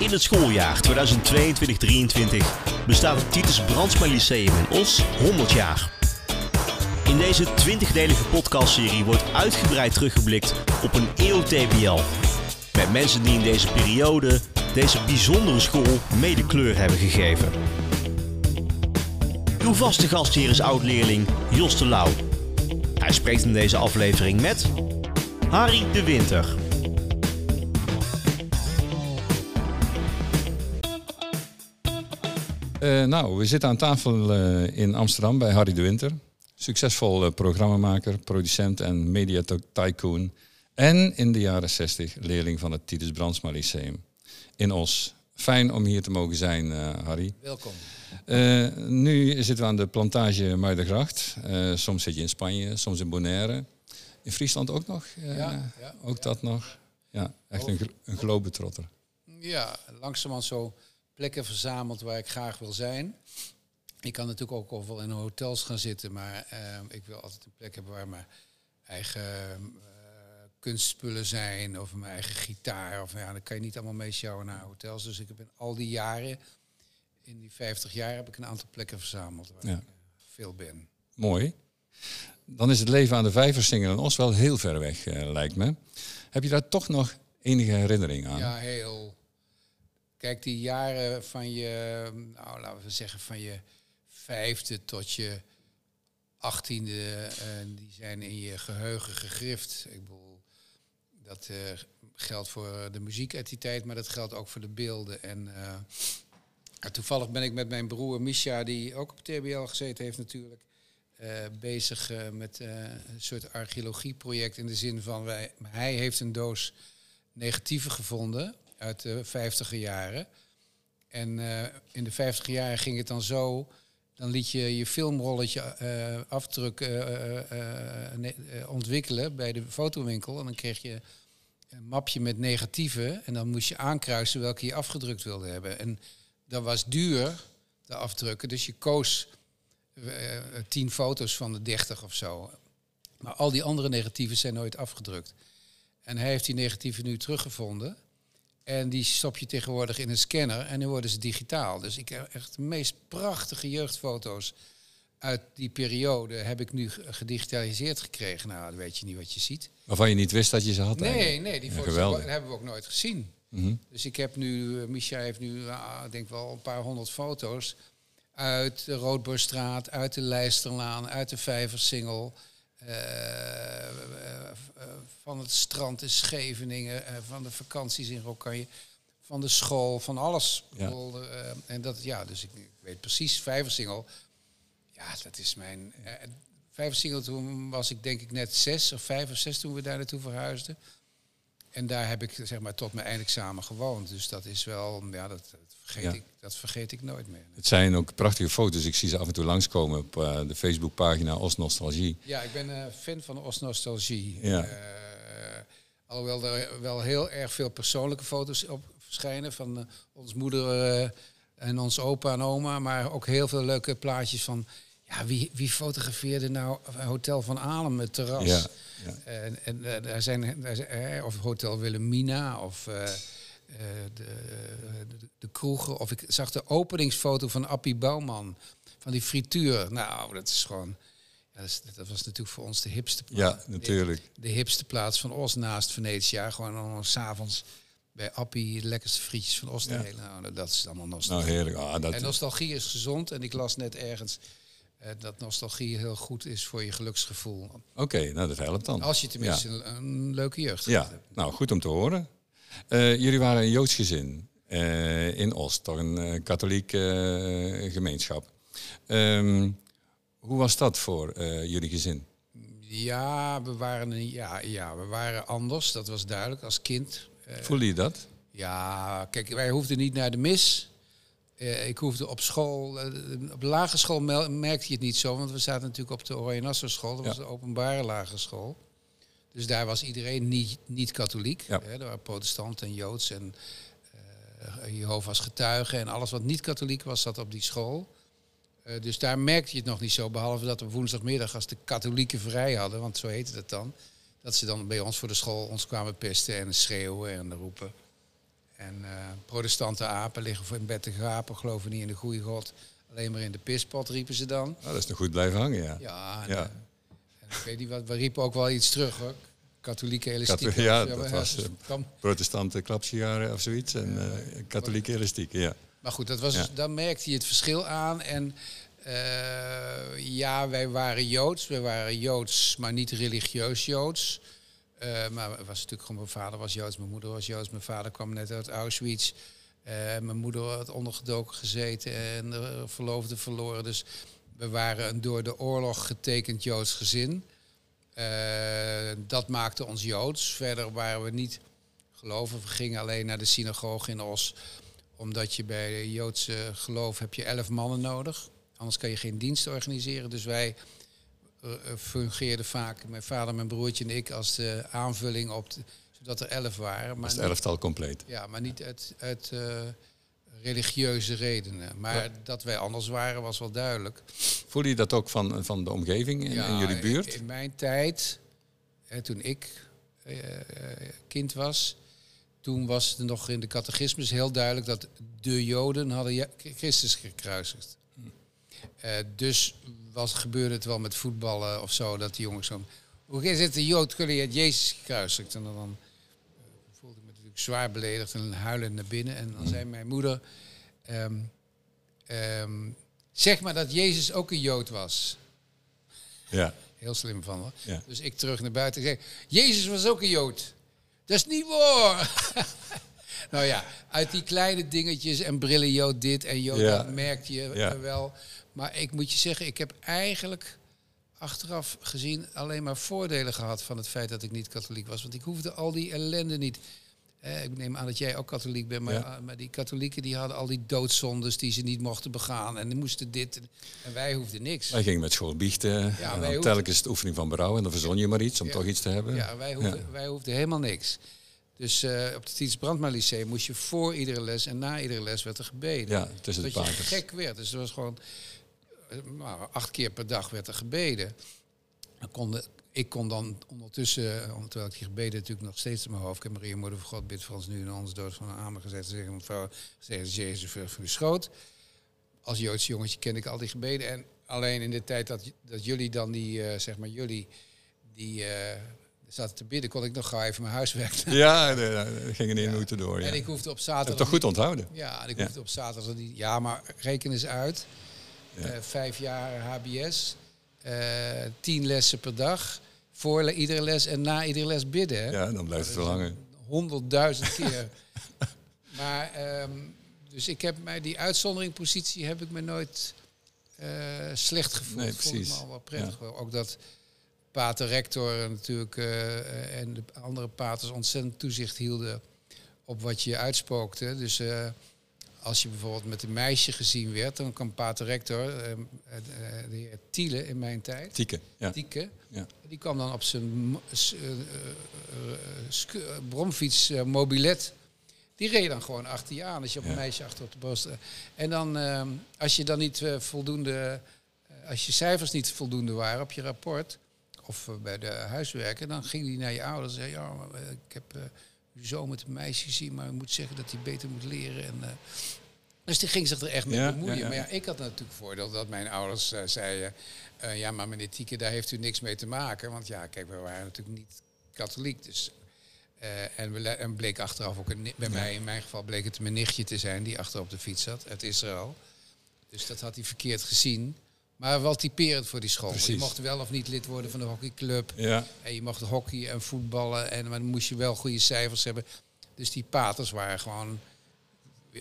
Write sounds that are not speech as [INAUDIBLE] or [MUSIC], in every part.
In het schooljaar 2022-2023 bestaat het Titus Brandsma Lyceum in Os 100 jaar. In deze 20-delige podcastserie wordt uitgebreid teruggeblikt op een eeuw. Met mensen die in deze periode deze bijzondere school mede kleur hebben gegeven. Uw vaste gastheer is oud-leerling Jos de Lauw. Hij spreekt in deze aflevering met Harry de Winter. Uh, nou, we zitten aan tafel uh, in Amsterdam bij Harry de Winter. Succesvol uh, programmamaker, producent en media tycoon. En in de jaren 60 leerling van het Titus Brandsma Lyceum in Os. Fijn om hier te mogen zijn, Harry. Welkom. nu zitten we aan de plantage Muidergracht. soms zit je in Spanje, soms in Bonaire. In Friesland ook nog? ja, ja, Ook ja. dat nog? Ja, echt een, een globetrotter. Ja, langzamerhand zo plekken verzameld waar ik graag wil zijn. Ik kan natuurlijk ook overal in hotels gaan zitten, maar uh, ik wil altijd een plek hebben waar mijn eigen uh, kunstspullen zijn of mijn eigen gitaar. Of ja, dan kan je niet allemaal meesjouwen naar hotels. Dus ik heb in al die jaren, in die 50 jaar, heb ik een aantal plekken verzameld waar ja. ik uh, veel ben. Mooi. Dan is het leven aan de Vijversingel in Os wel heel ver weg, eh, lijkt me. Heb je daar toch nog enige herinnering aan? Ja, heel. Kijk, die jaren van je, nou laten we zeggen, van je vijfde tot je achttiende, uh, die zijn in je geheugen gegrift. Ik bedoel, dat uh, geldt voor de muziekentiteit, maar dat geldt ook voor de beelden. En uh, toevallig ben ik met mijn broer Misha, die ook op TBL gezeten heeft natuurlijk, bezig met een soort archeologieproject in de zin van, wij, hij heeft een doos negatieven gevonden uit de vijftiger jaren. En uh, in de vijftiger jaren ging het dan zo. Dan liet je je filmrolletje uh, afdruk uh, ontwikkelen bij de fotowinkel. En dan kreeg je een mapje met negatieven. En dan moest je aankruisen welke je afgedrukt wilde hebben. En dat was duur, de afdrukken. Dus je koos tien foto's van de dertig of zo. Maar al die andere negatieven zijn nooit afgedrukt. En hij heeft die negatieven nu teruggevonden. En die stop je tegenwoordig in een scanner en nu worden ze digitaal. Dus ik heb echt de meest prachtige jeugdfoto's uit die periode heb ik nu gedigitaliseerd gekregen. Nou, dan weet je niet wat je ziet. Waarvan je niet wist dat je ze had Nee, eigenlijk. nee, die Ja, foto's hebben we ook nooit gezien. Mhm. Dus ik heb nu, uh, Micha heeft nu, uh, ik denk wel een paar honderd foto's uit de Roodborstraat, uit de Lijsterlaan, uit de Vijversingel. Uh, van het strand in Scheveningen, van de vakanties in Rokanje, van de school, van alles. Ja. En dat, ja, dus ik, ik weet precies, Vijversingel, ja, dat is mijn... Vijversingel, toen was ik denk ik net zes of vijf of zes toen we daar naartoe verhuisden. En daar heb ik zeg maar tot mijn eindexamen gewoond. Dus dat is wel, ja, dat, vergeet, Ja. Ik, dat vergeet ik nooit meer. Het zijn ook prachtige foto's. Ik zie ze af en toe langskomen op uh, de Facebookpagina Os Nostalgie. Ja, ik ben uh, fan van Os Nostalgie. Ja. Uh, alhoewel er wel heel erg veel persoonlijke foto's op verschijnen van ons moeder en ons opa en oma, maar ook heel veel leuke plaatjes van ja, wie, wie fotografeerde nou Hotel van Alem, het terras? Ja, ja. En, en daar zijn, daar zijn, of Hotel Wilhelmina of uh, de, de, de kroegen. Of ik zag de openingsfoto van Appie Bouwman van die frituur. Nou, dat is gewoon. Ja, dat, is, dat, was natuurlijk voor ons de hipste plaats. Ja, natuurlijk. De, de hipste plaats van Os naast Venetia. Gewoon dan s'avonds bij Appie de lekkerste frietjes van Os. Ja. Nou, dat is allemaal nostalgie. Nou, heerlijk. Ah, dat en nostalgie is gezond. En ik las net ergens uh, dat nostalgie heel goed is voor je geluksgevoel. Oké, okay, nou dat helpt dan. Als je tenminste ja. een, een, leuke jeugd ja. hebt. Nou, goed om te horen. Uh, jullie waren een Joods gezin uh, in Oost, toch een uh, katholiek gemeenschap. Um, hoe was dat voor jullie gezin? Ja we, waren, ja, ja, we waren anders, dat was duidelijk als kind. Voelde je dat? Ja, kijk, wij hoefden niet naar de mis. Uh, ik hoefde op school, uh, op de lagere school merkte je het niet zo, want we zaten natuurlijk op de Oranje school, dat ja. was de openbare lagere school. Dus daar was iedereen niet, niet katholiek. Ja. Hè, er waren protestanten en joods en uh, Jehovah's getuigen en alles wat niet katholiek was, zat op die school. Uh, dus daar merkte je het nog niet zo, behalve dat we woensdagmiddag als de katholieken vrij hadden, want zo heette het dan, dat ze dan bij ons voor de school ons kwamen pesten en schreeuwen en roepen. En eh, protestante apen liggen voor in bed te gapen, geloven niet in de goede God. Alleen maar in de pispot, riepen ze dan. Oh, dat is nog goed blijven hangen, ja. Ja, en, Ja. En ik weet niet wat, we riepen ook wel iets terug hoor. Katholieke elastiek. Ja, dat was, Dus eh, Protestante klapsigaren of zoiets. En eh, katholieke elastieken, ja. Maar goed, dat was, Ja. dus- dan merkte je het verschil aan. En eh, ja, wij waren Joods. Wij waren Joods, maar niet religieus Joods. Maar was natuurlijk gewoon, mijn vader was Joods, mijn moeder was Joods. Mijn vader kwam net uit Auschwitz. Mijn moeder had ondergedoken gezeten en de verloofde verloren. Dus we waren een door de oorlog getekend Joods gezin. Eh, dat maakte ons Joods. Verder waren we niet geloven. We gingen alleen naar de synagoge in Os omdat je bij Joodse geloof heb je elf mannen nodig. Anders kan je geen dienst organiseren. Dus wij eh, eh, fungeerden vaak, mijn vader, mijn broertje en ik, als de aanvulling op, de- zodat er elf waren. Maar het elftal compleet. ja, maar niet uit, uit religieuze redenen. Maar dat wij anders waren was wel duidelijk. Voelde je dat ook van, van de omgeving in, jullie buurt? In, in mijn tijd, hè, toen ik eh, eh, kind was, toen was het nog in de catechismus heel duidelijk dat de Joden hadden Christus gekruisigd. Eh, dus was, gebeurde het wel met voetballen of zo, dat die jongens zo... Hoe is het, de Jood, jullie het Jezus gekruisigd? En dan, dan eh, voelde ik me natuurlijk zwaar beledigd en huilend naar binnen. En dan zei mijn moeder, ehm, ehm, zeg maar dat Jezus ook een Jood was. Ja, [LAUGHS] Heel slim van haar. Ja. Dus ik terug naar buiten en zeg, Jezus was ook een Jood. Dat is niet waar. [LAUGHS] nou ja, uit die kleine dingetjes en brillen Jood dit en Jood Ja. dat merkte je Ja. wel. Maar ik moet je zeggen, ik heb eigenlijk achteraf gezien alleen maar voordelen gehad van het feit dat ik niet katholiek was. Want ik hoefde al die ellende niet. Eh, ik neem aan dat jij ook katholiek bent, maar, Ja. eh, maar die katholieken die hadden al die doodzondes die ze niet mochten begaan. En die moesten dit. En wij hoefden niks. wij gingen met school biechten. en hoefden- telkens de oefening van berouw. En dan verzon je maar iets om Ja. toch iets te hebben. Ja, wij hoefden, wij hoefden helemaal niks. Dus eh, op het Tiets Lyceum moest je voor iedere les en na iedere les werd er gebeden. Ja, tussen de dat je gek werd. Dus er was gewoon eh, nou, acht keer per dag werd er gebeden. Dan konden, ik kon dan ondertussen, eh, terwijl ik die gebeden natuurlijk nog steeds in mijn hoofd. Heb Maria Moeder van God bid voor ons nu en ons dood van een amen gezet. Ze zeggen mevrouw, zeggen ze Jezus voor voor uw schoot. Als Joods jongetje ken ik al die gebeden. En alleen in de tijd dat, dat jullie dan die, eh, zeg maar jullie, die eh, zaten te bidden, kon ik nog gauw even mijn huiswerk doen. Ja, de- de- gingen in minuten door. Ja. En ik hoefde op Heb zaterdag... je toch goed onthouden? Ja, en ik Ja. hoefde op zaterdag niet. Ja, maar reken eens uit. Vijf jaar HBS. Eh, tien lessen per dag. Voor iedere les en na iedere les bidden. Hè? Ja, dan blijft het wel hangen. Honderdduizend [LAUGHS] keer. maar, ehm, dus ik heb mij, die uitzonderingpositie heb ik me nooit eh, slecht gevoeld. Nee, Vond ik precies. me al wel prettig. Ook dat pater rector natuurlijk eh, en de andere paters ontzettend toezicht hielden op wat je uitspookte. Dus als je bijvoorbeeld met een meisje gezien werd, dan kwam pater rector, eh, eh, de heer Tiele in mijn tijd, Tieken. Ja. Tieke, Ja. die kwam dan op zijn eh, bromfiets mobilet. Die reed dan gewoon achter je aan als je op een Ja. meisje achter op de borst. En dan, eh, als je dan niet voldoende, als je cijfers niet voldoende waren op je rapport of bij de huiswerken, dan ging die naar je ouders en zei: Ja, ik heb zoon met een meisje gezien, maar ik moet zeggen dat hij beter moet leren. En, eh, dus die ging zich er echt mee Ja, bemoeien. ja, ja. Maar ja, ik had natuurlijk voordeel dat mijn ouders eh, zeiden... eh, ja, maar meneer Tieke, daar heeft u niks mee te maken. Want ja, kijk, we waren natuurlijk niet katholiek. Dus, en, we, en bleek achteraf ook, een, bij mij in mijn geval bleek het mijn nichtje te zijn... die achter op de fiets zat, uit Israël. Dus dat had hij verkeerd gezien. Maar wel typerend voor die school. Je mocht wel of niet lid worden van de hockeyclub. Ja. En je mocht hockey en voetballen. En, maar dan moest je wel goede cijfers hebben. Dus die paters waren gewoon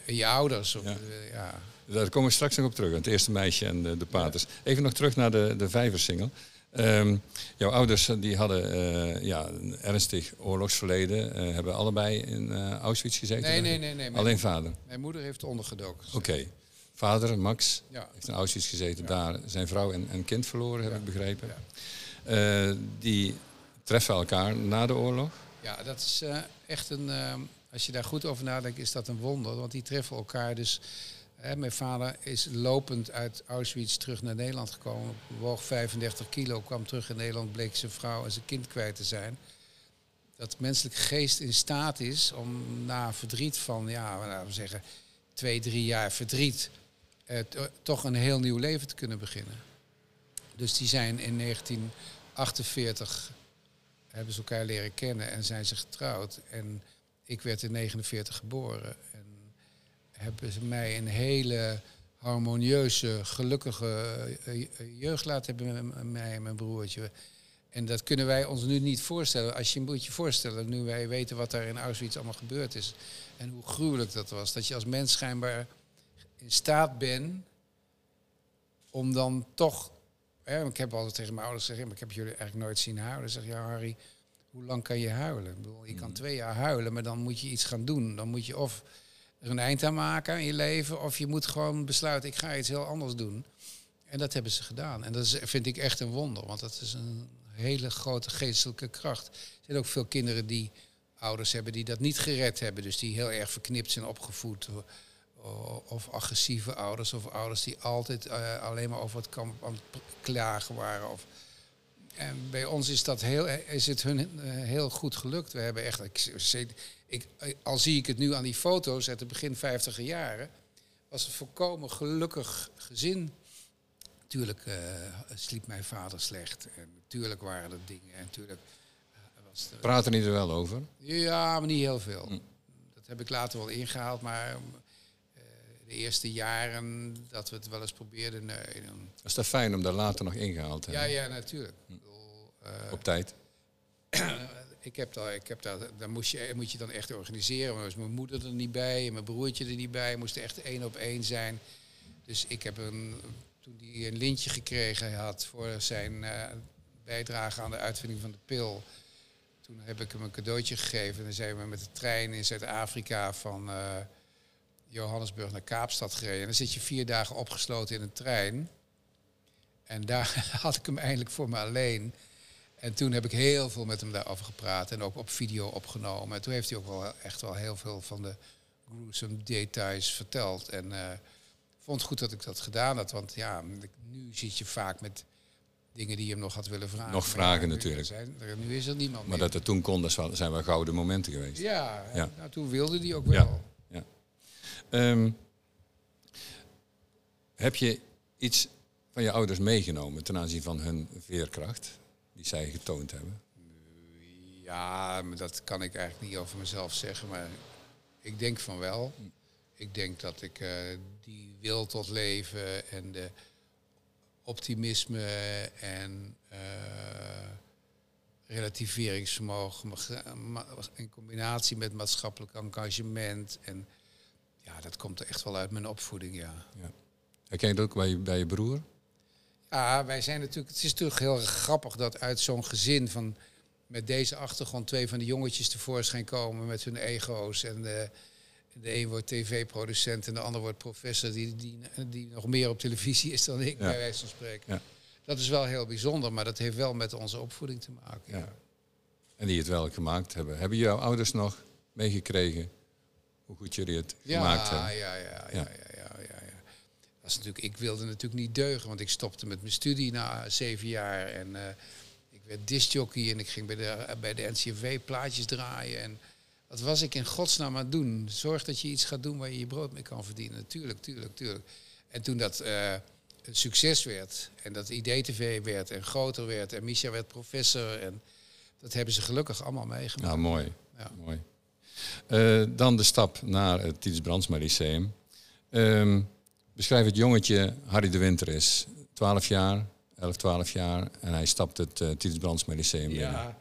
je ouders. Of, Ja. eh, ja. Daar komen we straks nog op terug, het eerste meisje en de, de paters. Even nog terug naar de, de vijversingle. Ehm, jouw ouders eh, die hadden eh, ja, een ernstig oorlogsverleden, hebben allebei in Auschwitz gezeten? Nee, nee, nee. nee. Mijn, Alleen vader? mijn moeder heeft ondergedoken. Oké. Vader, Max, Ja. heeft in Auschwitz gezeten, daar zijn vrouw en, en kind verloren, heb ik begrepen. Eh, die treffen elkaar na de oorlog. ja, dat is eh, echt een... eh, als je daar goed over nadenkt, is dat een wonder. Want die treffen elkaar dus... Hè, mijn vader is lopend uit Auschwitz terug naar Nederland gekomen. Woog 35 kilo, kwam terug in Nederland, bleek zijn vrouw en zijn kind kwijt te zijn. dat menselijke geest in staat is om na verdriet van, ja, laten we zeggen, twee, drie jaar verdriet, eh, to- toch een heel nieuw leven te kunnen beginnen. Dus die zijn in 1948 hebben ze elkaar leren kennen en zijn ze getrouwd. En ik werd in 49 geboren. En hebben ze mij een hele harmonieuze, gelukkige eh, eh, jeugd laten hebben met mij en mijn broertje. En dat kunnen wij ons nu niet voorstellen. Als je moet je voorstellen, nu wij weten wat daar in Auschwitz allemaal gebeurd is. En hoe gruwelijk dat was. Dat je als mens schijnbaar in staat bent om dan toch... Hè, ik heb altijd tegen mijn ouders gezegd, maar ik heb jullie eigenlijk nooit zien huilen. Zeg ja Harry, hoe lang kan je huilen? Ik bedoel, je kan twee jaar huilen, maar dan moet je iets gaan doen. Dan moet je of er een eind aan maken in je leven, of je moet gewoon besluiten, ik ga iets heel anders doen. En dat hebben ze gedaan. En dat is, vind ik echt een wonder, want dat is een hele grote geestelijke kracht. Er zijn ook veel kinderen die ouders hebben die dat niet gered hebben. Dus die heel erg verknipt zijn opgevoed. O- Of agressieve ouders, of ouders die altijd eh, alleen maar over het kamp aan het klagen waren. Of, en bij ons is, dat heel, is het hun eh, heel goed gelukt. We hebben echt, ik, ik, al zie ik het nu aan die foto's uit het begin 50 jaren, was een volkomen gelukkig gezin. Natuurlijk eh, sliep mijn vader slecht. En natuurlijk waren er dingen. En natuurlijk eh, was er, Praten die er wel over? ja, maar niet heel veel. Dat heb ik later wel ingehaald, maar eh, de eerste jaren dat we het wel eens probeerden, nee. Dan, Is dat fijn om daar later nog ingehaald te ja, hebben? ja, natuurlijk. Ik bedoel, eh, Op tijd? [CLEARS THROAT] ik heb daar, ik heb daar, daar moest je, moet je dan echt organiseren. Maar was mijn moeder er niet bij en mijn broertje er niet bij. Moest echt één op één zijn. Dus ik heb een, toen hij een lintje gekregen had voor zijn eh, bijdrage aan de uitvinding van de pil. Toen heb ik hem een cadeautje gegeven. En dan zijn we met de trein in Zuid-Afrika van eh, Johannesburg naar Kaapstad gereden. En dan zit je vier dagen opgesloten in een trein. En daar [LAUGHS] had ik hem eindelijk voor me alleen. En toen heb ik heel veel met hem daarover gepraat en ook op video opgenomen. En toen heeft hij ook wel echt wel heel veel van de gruesome details verteld. En ik vond het goed dat ik dat gedaan had, want ja, nu zit je vaak met dingen die je hem nog had willen vragen. Nog vragen nu natuurlijk. Zijn, er- nu is er niemand Maar meer. dat het toen kon, dat wel- zijn wel gouden momenten geweest. Ja, Ja. Nou, toen wilde hij ook Ja. Ehm, heb je iets van je ouders meegenomen ten aanzien van hun veerkracht die zij getoond hebben? Ja, dat kan ik eigenlijk niet over mezelf zeggen, maar ik denk van wel. Ik denk dat ik eh, die wil tot leven en de optimisme en eh, relativeringsvermogen in combinatie met maatschappelijk engagement en ja, dat komt echt wel uit mijn opvoeding, ja. Herken je dat ook bij je, bij je broer? Ja, wij zijn natuurlijk. Het is natuurlijk heel grappig dat uit zo'n gezin van met deze achtergrond twee van de jongetjes tevoorschijn komen met hun ego's. En de, de een wordt tv-producent en de ander wordt professor die, die, die nog meer op televisie is dan ik, Ja. bij wijze van spreken. Ja. Dat is wel heel bijzonder, maar dat heeft wel met onze opvoeding te maken. Ja. Ja. En die het wel gemaakt hebben. Hebben jouw ouders nog meegekregen hoe goed jullie het gemaakt Ja, hebben? ja, ja, ja, Ja. ja, ja, ja. Dat is natuurlijk, ik wilde natuurlijk niet deugen, want ik stopte met mijn studie na zeven jaar. En eh, ik werd discjockey en ik ging bij de, bij de NCV plaatjes draaien. En wat was ik in godsnaam aan het doen? Zorg dat je iets gaat doen waar je je brood mee kan verdienen. Tuurlijk, tuurlijk, tuurlijk. En toen dat eh, een succes werd en dat IDTV werd en groter werd en Misha werd professor. En dat hebben ze gelukkig allemaal meegemaakt. Nou, mooi. Ja. mooi. Eh, dan de stap naar het Titus Brandsma Lyceum. Ehm, beschrijf het jongetje Harry de Winter is 12 jaar, 11, 12 jaar. En hij stapt het uh, Titus Brandsma Lyceum binnen. Ja,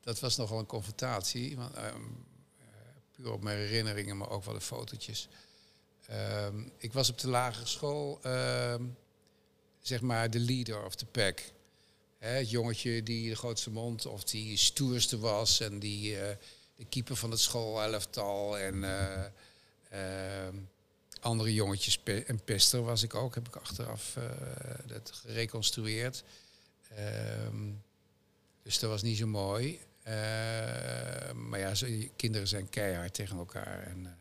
dat was nogal een confrontatie. Want, ehm, eh, puur op mijn herinneringen, maar ook wel de fotootjes. Ehm, ik was op de lagere school, zeg maar, de leader of the pack. Het jongetje die de grootste mond of die stoerste was en die de keeper van het schoolelftal en eh, ehm, andere jongetjes en pester was ik ook, heb ik achteraf eh, dat gereconstrueerd. Ehm, dus dat was niet zo mooi. Eh, maar ja, kinderen zijn keihard tegen elkaar. En,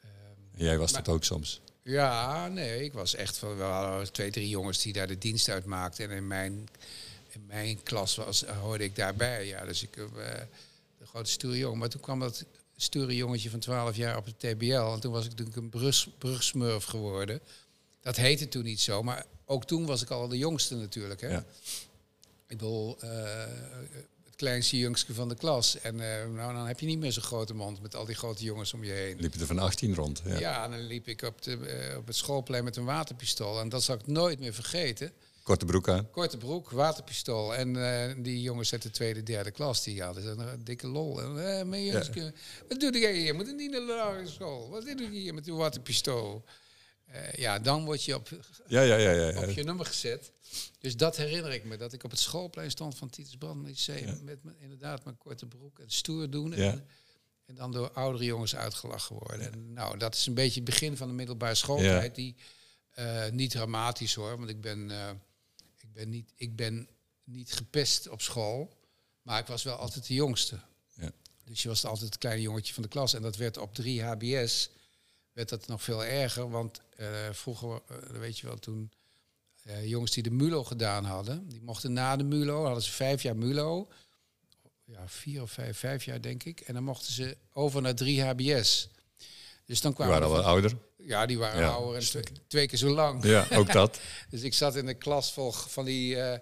eh, jij was dat ook soms. ja, nee, ik was echt van wel twee, drie jongens die daar de dienst uit maakten. En in mijn, in mijn klas was, hoorde ik daarbij. Ja, dus ik grote stoere jongen. Maar toen kwam dat stoere jongetje van 12 jaar op de TBL. En toen was ik natuurlijk een brug, brugsmurf geworden. Dat heette toen niet zo, maar ook toen was ik al de jongste natuurlijk. Hè? Ja. Ik bedoel, eh, het kleinste jongske van de klas. En eh, nou, dan heb je niet meer zo'n grote mond met al die grote jongens om je heen. Liep je er van 18 rond. Ja. Ja, dan liep ik op, de, eh, op het schoolplein met een waterpistool. En dat zal ik nooit meer vergeten. Korte broek aan. Korte broek, waterpistool. En eh, die jongens uit de tweede, derde klas, die hadden een dikke lol. En, eh, maar jongens, Wat doe jij hier? Moet niet naar de lagere school? Wat doe je hier met die waterpistool? Eh, ja, dan word je op, Ja, ja, ja. ja, op je nummer gezet. Dus dat herinner ik me, dat ik op het schoolplein stond van Titus Brand Lyceum. Met me, inderdaad mijn korte broek en stoer doen. Ja. En, en dan door oudere jongens uitgelachen worden. En nou, dat is een beetje het begin van de middelbare schooltijd. Die eh, niet dramatisch hoor, want ik ben, eh, ben niet, ik ben niet gepest op school. Maar ik was wel altijd de jongste. Ja. Dus je was altijd het kleine jongetje van de klas. En dat werd op 3 HBS werd dat nog veel erger. Want eh, vroeger, eh, weet je wel, toen eh, jongens die de MULO gedaan hadden, die mochten na de MULO, hadden ze vijf jaar MULO. Ja, vier of vijf, vijf jaar denk ik. En dan mochten ze over naar 3 HBS. Dus dan Die waren al wat ouder. ja, die waren Ja. ouder en twee, twee keer zo lang. Ja, ook dat. [LAUGHS] Dus ik zat in een klas vol van die eh, eh,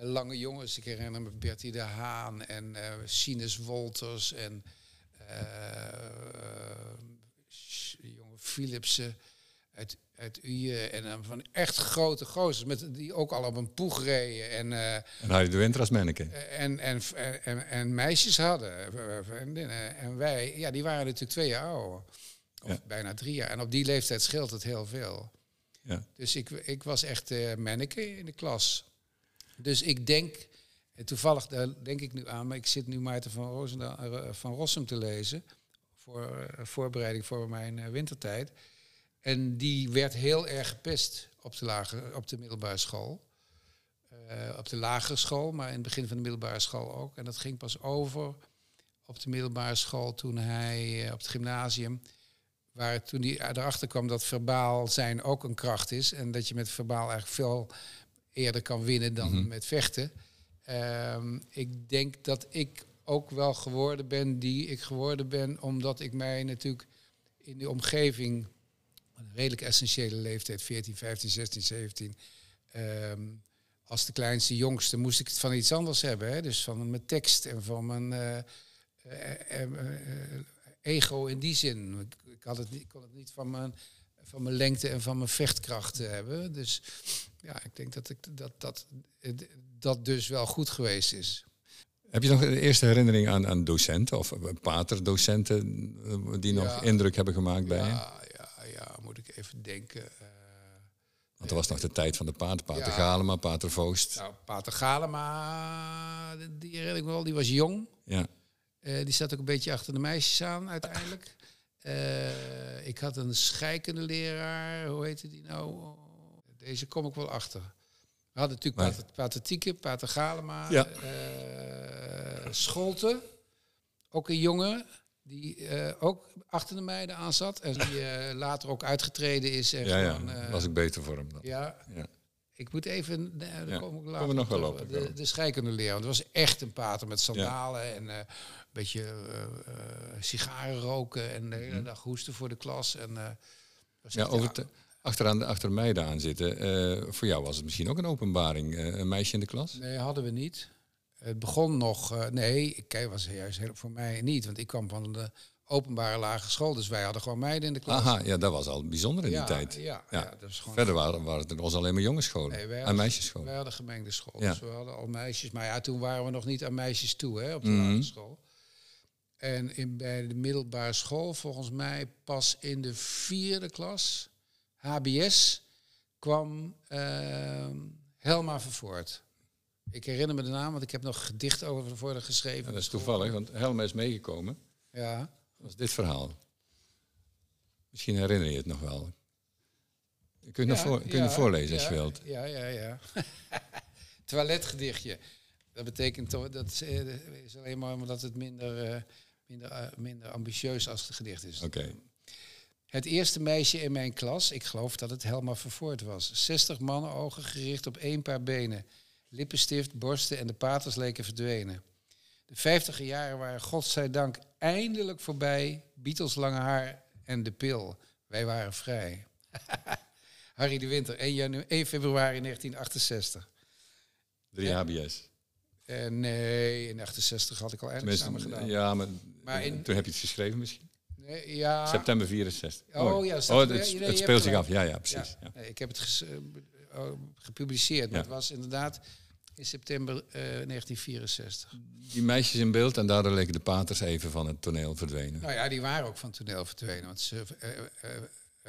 lange jongens. Ik herinner me Bertie de Haan en eh Sinus Wolters en eh, Sch- jonge Philipsen uit, uit Uien. En dan van echt grote gozers met, die ook al op een poeg reden. En, eh, En Harry de Winter als manneke. en, en, en, en, en meisjes hadden, eh, vriendinnen. En wij, ja, die waren natuurlijk twee jaar ouder. Of Ja. bijna drie jaar. En op die leeftijd scheelt het heel veel. Ja. Dus ik, ik was echt eh manneke in de klas. Dus ik denk, en toevallig daar denk ik nu aan, maar ik zit nu Maarten van, Roosendaal, eh, van Rossum te lezen. Voor eh, voorbereiding voor mijn eh, wintertijd. En die werd heel erg gepest op de, lage, op de middelbare school. Eh, op de lagere school, maar in het begin van de middelbare school ook. En dat ging pas over op de middelbare school toen hij eh, op het gymnasium waar toen hij erachter kwam dat verbaal zijn ook een kracht is. En dat je met verbaal eigenlijk veel eerder kan winnen dan Mhm. met vechten. Ehm, ik denk dat ik ook wel geworden ben die ik geworden ben, omdat ik mij natuurlijk in de omgeving, een redelijk essentiële leeftijd, 14, 15, 16, 17, ehm, als de kleinste jongste moest ik het van iets anders hebben. Hè? Dus van mijn tekst en van mijn eh, eh, eh, ego in die zin. Ik, ik, had het, niet- ik kon het niet van mijn, van mijn lengte en van mijn vechtkracht eh, hebben. Dus ja, ik denk dat ik, dat, dat, eh, dat dus wel goed geweest is. Heb je nog de eerste herinnering aan, aan docenten of eh, paterdocenten die nog Ja. indruk hebben gemaakt bij je? Ja, ja, ja, moet ik even denken. Want er was nog de tijd van de pater, pater Ja. Galema, pater Voost. nou, Pater Galema, die- herinner ik wel, die was jong. Ja. Eh, die zat ook een beetje achter de meisjes aan uiteindelijk. Eh, ik had een scheikende leraar, hoe heette die nou? Deze kom ik wel achter. We hadden natuurlijk Maar- Pater, Tieke, Pater Galema, Ja. eh, Scholte, ook een jongen die ook achter de meiden aan zat. En die later ook uitgetreden is. En Ja, ja, gewoon, eh, was ik beter voor hem dan. ja, Ja. Ik moet even, nee, daar Ja, kom ik komen later we nog wel op, ik De, de scheikunde leraar. Want het was echt een pater met sandalen en eh, een beetje eh, eh, sigaren roken en de hele dag hoesten voor de klas. En, eh, Mhm. Ja, over het, achteraan de, achter de meiden aan zitten. eh, voor jou was het misschien ook een openbaring. eh, een meisje in de klas? Nee, hadden we niet. Het begon nog, eh, nee, kijk, was juist heel, voor mij niet, want ik kwam van de openbare lagere school, dus wij hadden gewoon meiden in de klas. Aha, ja, dat was al bijzonder in ja, die tijd. Ja, Ja. ja. dat is gewoon Verder waren, waren het was alleen maar jongensscholen Nee, en meisjesscholen. Wij hadden gemengde school, Ja. dus we hadden al meisjes. Maar ja, toen waren we nog niet aan meisjes toe hè, op de Mhm. lagere school. En in, bij de middelbare school, volgens mij pas in de vierde klas, HBS, kwam ehm, Helma Vervoort. Ik herinner me de naam, want ik heb nog gedicht over Vervoort geschreven. Ja, dat is toevallig, want Helma is meegekomen. Ja, Dat was dit verhaal. Misschien herinner je het nog wel. Je kunt het nog, voor, kun je ja, voorlezen als ja, je wilt. Ja, ja, ja. [LAUGHS] Toiletgedichtje. Dat betekent toch, dat is, eh, is alleen maar omdat het minder, eh, minder, eh, minder ambitieus als het gedicht is. Oké. Het eerste meisje in mijn klas, ik geloof dat het Helma Vervoort was. 60 mannenogen gericht op één paar benen. Lippenstift, borsten en de paters leken verdwenen. De vijftiger jaren waren godzijdank eindelijk voorbij. Beatles lange haar en de pil. Wij waren vrij. [LAUGHS] Harry de Winter, 1, janu 1 februari 1968. 3 HBS. Uh, nee, in 68 had ik al eindexamen gedaan. Ja, maar, maar in, toen heb je het geschreven misschien? Nee, ja. September 64. Oh, oh ja, oh, het, speelt zich af. Ja, ja, precies. Ja. Nee, ik heb het uh, gepubliceerd, maar het was inderdaad in september uh, 1964. Die meisjes in beeld en daardoor leken de paters even van het toneel verdwenen. Nou ja, die waren ook van het toneel verdwenen, want ze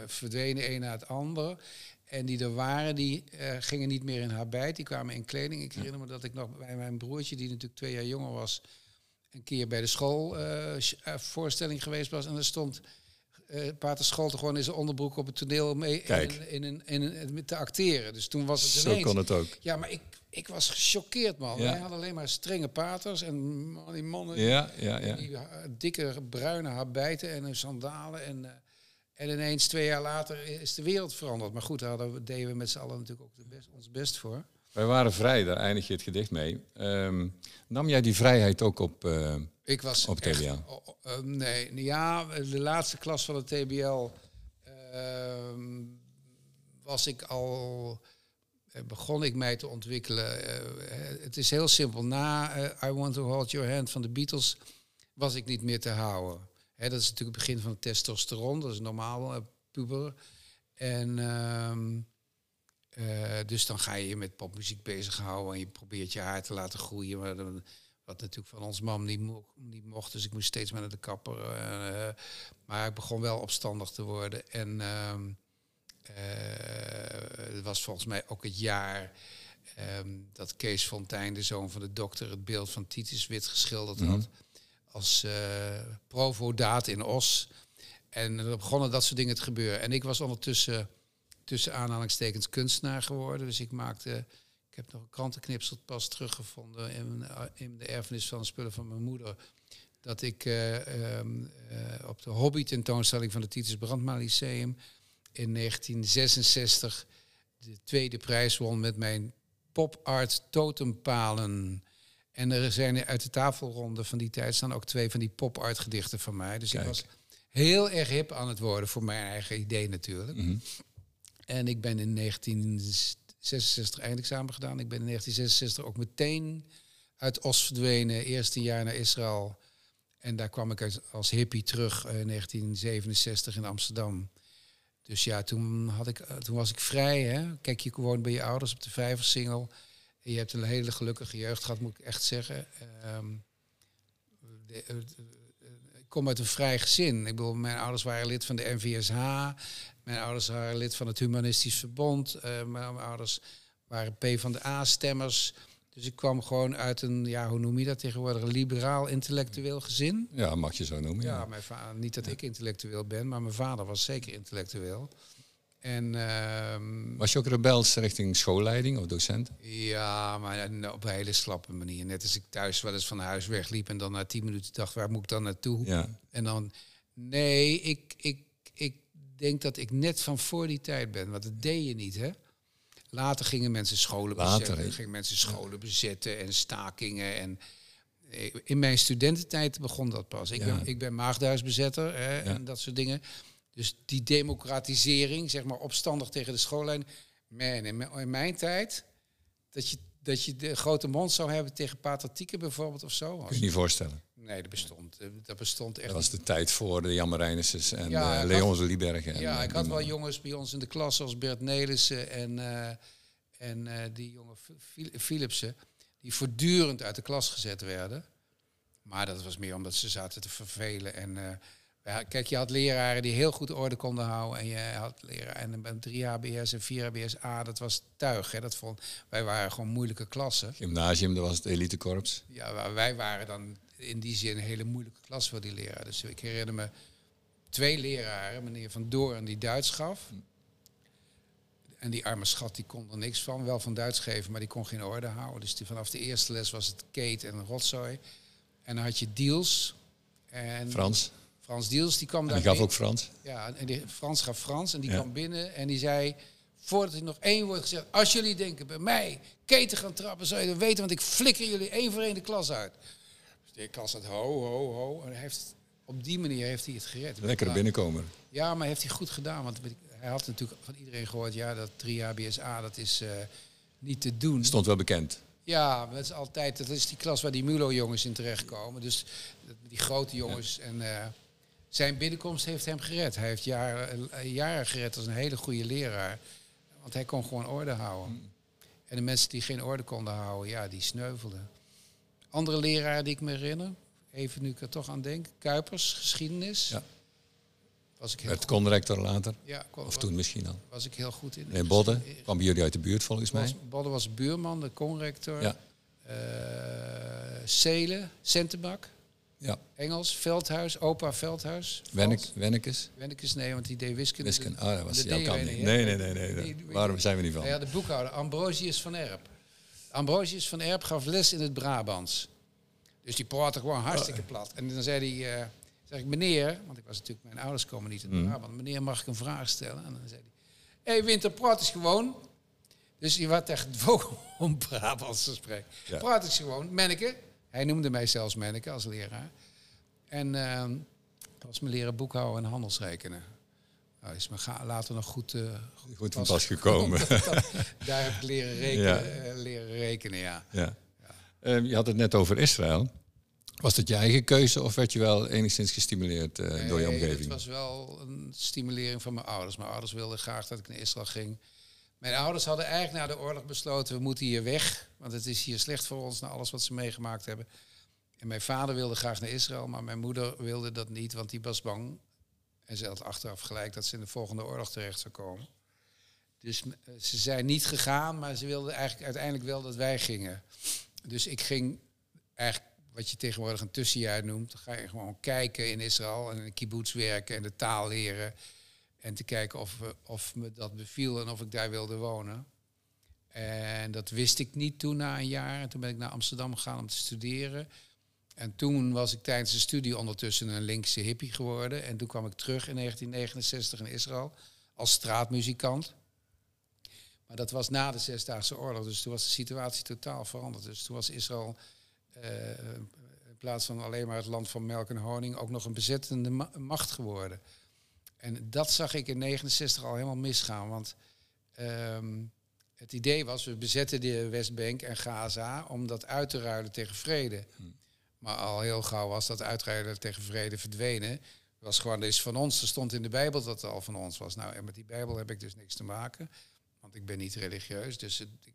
verdwenen een na het ander. En die er waren, die gingen niet meer in habit, die kwamen in kleding. Ik herinner me dat ik nog bij mijn broertje, die natuurlijk twee jaar jonger was, een keer bij de schoolvoorstelling geweest was. En er stond uh, Pater Scholte gewoon in zijn onderbroek op het toneel mee in, in, in, te acteren. Dus toen was het Zo kon het ook. Ja, maar ik, ik was gechoqueerd, man. Ja. Wij hadden alleen maar strenge paters en die mannen, ja, ja, ja. die dikke bruine habijten en hun sandalen en... En ineens twee jaar later is de wereld veranderd. Maar goed, daar deden we met z'n allen natuurlijk ook best, ons best voor. Wij waren vrij, daar eindig je het gedicht mee. Um, nam jij die vrijheid ook op, uh, ik was op TBL? Echt, oh, uh, nee, ja, de laatste klas van de TBL uh, was ik al, eh, begon ik mij te ontwikkelen. Eh, het is heel simpel. Na I Want to Hold Your Hand van de Beatles was ik niet meer te houden dat is natuurlijk het begin van het testosteron, dat is normaal, puber. En uh, dus dan ga je je met popmuziek bezighouden en je probeert je haar te laten groeien. Maar wat natuurlijk van ons mam niet, mo niet mocht, dus ik moest steeds maar naar de kapper. Maar ik begon wel opstandig te worden. En ehm, het was volgens mij ook het jaar um, dat Kees Fontijn, de zoon van de dokter, het beeld van Titus wit geschilderd mm -hmm. had als uh, provodaat in Os. En er begonnen dat soort dingen te gebeuren. En ik was ondertussen tussen aanhalingstekens kunstenaar geworden. Dus ik maakte, ik heb nog een krantenknipsel pas teruggevonden in, in de erfenis van de spullen van mijn moeder. Dat ik uh, um, uh, op de hobby tentoonstelling van het Titus Brandma Lyceum in 1966 de tweede prijs won met mijn pop art totempalen. En er zijn uit de tafelronde van die tijd staan ook twee van die pop-art gedichten van mij. Dus ik was heel erg hip aan het worden voor mijn eigen idee natuurlijk. Mm -hmm. En ik ben in 1966 eindexamen gedaan. Ik ben in 1966 ook meteen uit Os verdwenen. Eerste jaar naar Israël. En daar kwam ik als hippie terug in 1967 in Amsterdam. Dus ja, toen, had ik, toen was ik vrij. Hè? Kijk, je gewoon bij je ouders op de vijversingel. Je hebt een hele gelukkige jeugd gehad, moet ik echt zeggen. Um, de, uh, ik kom uit een vrij gezin. Ik bedoel, mijn ouders waren lid van de NVSH. Mijn ouders waren lid van het Humanistisch Verbond. Mijn ouders waren P van de A-stemmers. Dus ik kwam gewoon uit een, ja, hoe noem je dat tegenwoordig, een liberaal intellectueel gezin. Ja, mag je zo noemen. Ja, ja. Mijn vader, niet dat ik intellectueel ben, maar mijn vader was zeker intellectueel. En, uh, Was je ook rebels richting schoolleiding of docent? Ja, maar op een hele slappe manier. Net als ik thuis wel eens van huis wegliep en dan na tien minuten dacht, waar moet ik dan naartoe? Ja. En dan, nee, ik, ik, ik denk dat ik net van voor die tijd ben, want dat deed je niet, hè? Later gingen mensen scholen Later, bezetten, gingen mensen scholen bezetten en stakingen en eh, in mijn studententijd begon dat pas. Ik, ben, ik ben maagdhuisbezetter hè, en dat soort dingen. Dus die democratisering, zeg maar opstandig tegen de schoollijn. Man, in mijn tijd, dat je, dat je de grote mond zou hebben tegen patriotieken bijvoorbeeld of zo. Kun je niet voorstellen? Nee, dat bestond, dat bestond echt. Dat was de tijd voor de Jan en ja, uh, Leon Liebergen. Ja, en, ik had wel jongens bij ons in de klas zoals Bert Nelissen en, uh, en uh, die jonge Philipsen, die voortdurend uit de klas gezet werden. Maar dat was meer omdat ze zaten te vervelen en kijk, je had leraren die heel goed orde konden houden. En je had leraren en 3 HBS en 4 HBS A, dat was tuig. Hè. Dat vond, wij waren gewoon moeilijke klassen. Gymnasium, dat was het elitekorps. Ja, wij waren dan in die zin een hele moeilijke klas voor die leraren. Dus ik herinner me twee leraren, meneer Van Doorn die Duits gaf. En die arme schat die kon er niks van. Wel van Duits geven, maar die kon geen orde houden. Dus die, vanaf de eerste les was het Kate en rotzooi. En dan had je deals. En Frans. Frans Diels, die kwam daar. Die gaf ook Frans. Ja, en die, Frans gaf Frans en die ja. kwam binnen en die zei, voordat hij nog één woord gezegd, als jullie denken bij mij keten gaan trappen, zou je dat weten, want ik flikker jullie één voor één de klas uit. De klas had ho, ho, ho. En hij heeft, op die manier heeft hij het gered. Lekkere binnenkomer. Ja, maar heeft hij goed gedaan. Want hij had natuurlijk van iedereen gehoord, ja, dat 3 HBSA, dat is eh, niet te doen. Stond wel bekend. Ja, dat is altijd, dat is die klas waar die Mulo-jongens in terechtkomen. Dus die grote jongens. En eh, zijn binnenkomst heeft hem gered. Hij heeft jaren, eh, jaren gered als een hele goede leraar. Want hij kon gewoon orde houden. En de mensen die geen orde konden houden, ja, die sneuvelden. Andere leraar die ik me herinner, even nu ik er toch aan denk, Kuipers, geschiedenis. Ja. Was ik heel Werd conrector later. Ja, Of toen misschien al. was ik heel goed in. Nee, Bodde. Kwam bij jullie uit de buurt volgens mij. Was, Bodde was buurman, de conrector. Ja. Eh, Celen, Centenbak, Ja. Engels, Veldhuis, opa Veldhuis. Wennek. Wennekes. Wennekes, nee, want die deed wiskunde. Wiskunde. Ah, dat was jouw kant niet. Nee, nee, nee. nee. Nee, Waarom zijn we niet van? Ja, de boekhouder, Ambrosius van Erp. Ambrosius van Erp gaf les in het Brabants. Dus die praatte gewoon hartstikke Oh. plat. En dan zei hij, eh, zeg ik, meneer, want ik was natuurlijk, mijn ouders komen niet uit Mm. Brabant. Meneer, mag ik een vraag stellen? En dan zei hij, hé hey, Winter, praat eens gewoon. Dus die werd echt [LAUGHS] gedwongen om Brabants te spreken. Ja. Praat eens gewoon, Menneke. Hij noemde mij zelfs Menneke als leraar. En ehm dat was me leren boekhouden en handelsrekenen. Nou, is me later nog goed, eh, Goed van pas pas gekomen. [LAUGHS] Daar heb ik leren rekenen, Ja. eh, leren rekenen ja. ja. Ehm, je had het net over Israël. Was dat je eigen keuze of werd je wel enigszins gestimuleerd eh, door je omgeving? Het was wel een stimulering van mijn ouders. Mijn ouders wilden graag dat ik naar Israël ging. Mijn ouders hadden eigenlijk na de oorlog besloten, we moeten hier weg. Want het is hier slecht voor ons, na alles wat ze meegemaakt hebben. En mijn vader wilde graag naar Israël, maar mijn moeder wilde dat niet, want die was bang. En ze had achteraf gelijk dat ze in de volgende oorlog terecht zou komen. Dus eh, ze zijn niet gegaan, maar ze wilden eigenlijk uiteindelijk wel dat wij gingen. Dus ik ging eigenlijk wat je tegenwoordig een tussenjaar noemt. Ga je gewoon kijken in Israël en in de kibbutz werken en de taal leren. En te kijken of, of me dat beviel en of ik daar wilde wonen. En dat wist ik niet toen na een jaar. En toen ben ik naar Amsterdam gegaan om te studeren. En toen was ik tijdens de studie ondertussen een linkse hippie geworden. En toen kwam ik terug in 1969 in Israël als straatmuzikant. Maar dat was na de Zesdaagse Oorlog, dus toen was de situatie totaal veranderd. Dus toen was Israël eh, in plaats van alleen maar het land van melk en honing ook nog een bezettende ma- macht geworden. En dat zag ik in 69 al helemaal misgaan, want ehm, het idee was, we bezetten de Westbank en Gaza om dat uit te ruilen tegen vrede. Maar al heel gauw was dat uitruilen tegen vrede verdwenen. Het was gewoon, is van ons. Er stond in de Bijbel dat het al van ons was. Nou, en met die Bijbel heb ik dus niks te maken. Want ik ben niet religieus. Dus het, ik,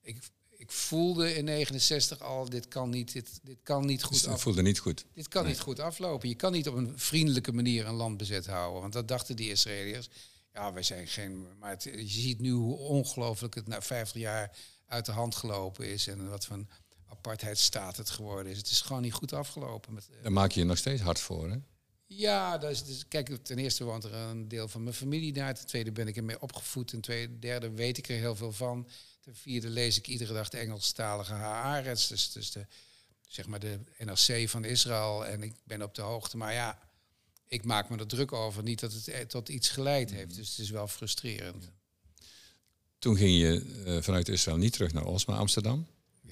ik, ik voelde in 69 al, dit kan niet, dit, dit kan niet goed Dus het af, voelde niet goed. dit kan niet goed aflopen. Je kan niet op een vriendelijke manier een land bezet houden. Want dat dachten die Israëliërs. Ja, wij zijn geen... Maar het- je ziet nu hoe ongelooflijk het na 50 jaar uit de hand gelopen is. En wat voor een apartheidsstaat het geworden is. Het is gewoon niet goed afgelopen. Met, eh, Daar maak je je nog steeds hard voor, hè? ja, dat is, dus, kijk, ten eerste woont er een deel van mijn familie daar. Ten tweede ben ik ermee opgevoed. Ten tweede, derde weet ik er heel veel van. Ten vierde lees ik iedere dag de Engelstalige Haaretz. Dus, dus de, zeg maar de NRC van Israël. En ik ben op de hoogte. Maar ja, ik maak me er druk over. Niet dat het eh, tot iets geleid heeft. Dus het is wel frustrerend. Toen ging je eh, vanuit Israël niet terug naar Os, maar Amsterdam.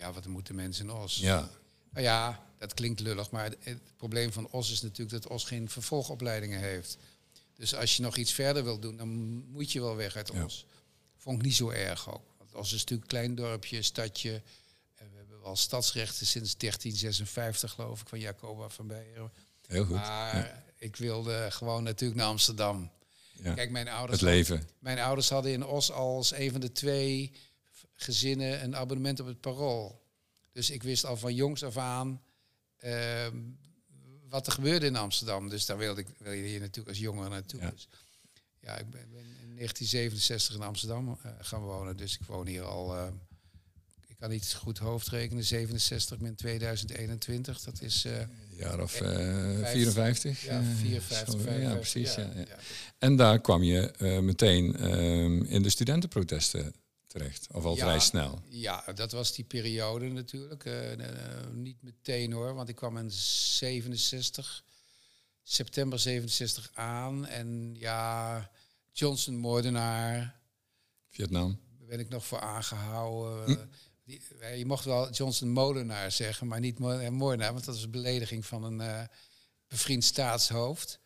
Ja, wat moeten mensen in Os? Ja. Nou ja, dat klinkt lullig, maar het, het probleem van Os is natuurlijk dat Os geen vervolgopleidingen heeft. Dus als je nog iets verder wilt doen, dan moet je wel weg uit Ja. Os. Vond ik niet zo erg ook. Want Os is natuurlijk een klein dorpje, stadje. En we hebben wel stadsrechten sinds 1356, geloof ik, van Jacoba van Beieren. Heel goed. Maar ik wilde gewoon natuurlijk naar Amsterdam. Ja. Kijk, mijn ouders, Het leven. mijn ouders hadden in Os als een van de twee gezinnen een abonnement op het Parool. Dus ik wist al van jongs af aan ehm, wat er gebeurde in Amsterdam. Dus daar wilde ik wil je hier natuurlijk als jongen naartoe. Ja. Dus, ja, ik ben, ben in 1967 in Amsterdam eh, gaan wonen. Dus ik woon hier al, eh, ik kan niet goed hoofdrekenen, 67 min 2021. Dat is Een jaar of Eh, eh, vijf- 54. ja, eh, 54, zo, 55. Ja, precies. Ja, ja. ja. En daar kwam je meteen ehm, in de studentenprotesten terecht. Of al Ja. vrij snel. Ja, dat was die periode natuurlijk. Eh, eh, niet meteen hoor, want ik kwam in 67, september 67 aan. En ja, Johnson moordenaar, Vietnam. ben ik nog voor aangehouden. Hm. Die, je mocht wel Johnson Molenaar zeggen, maar niet eh, Moornaar, want dat is een belediging van een bevriend staatshoofd.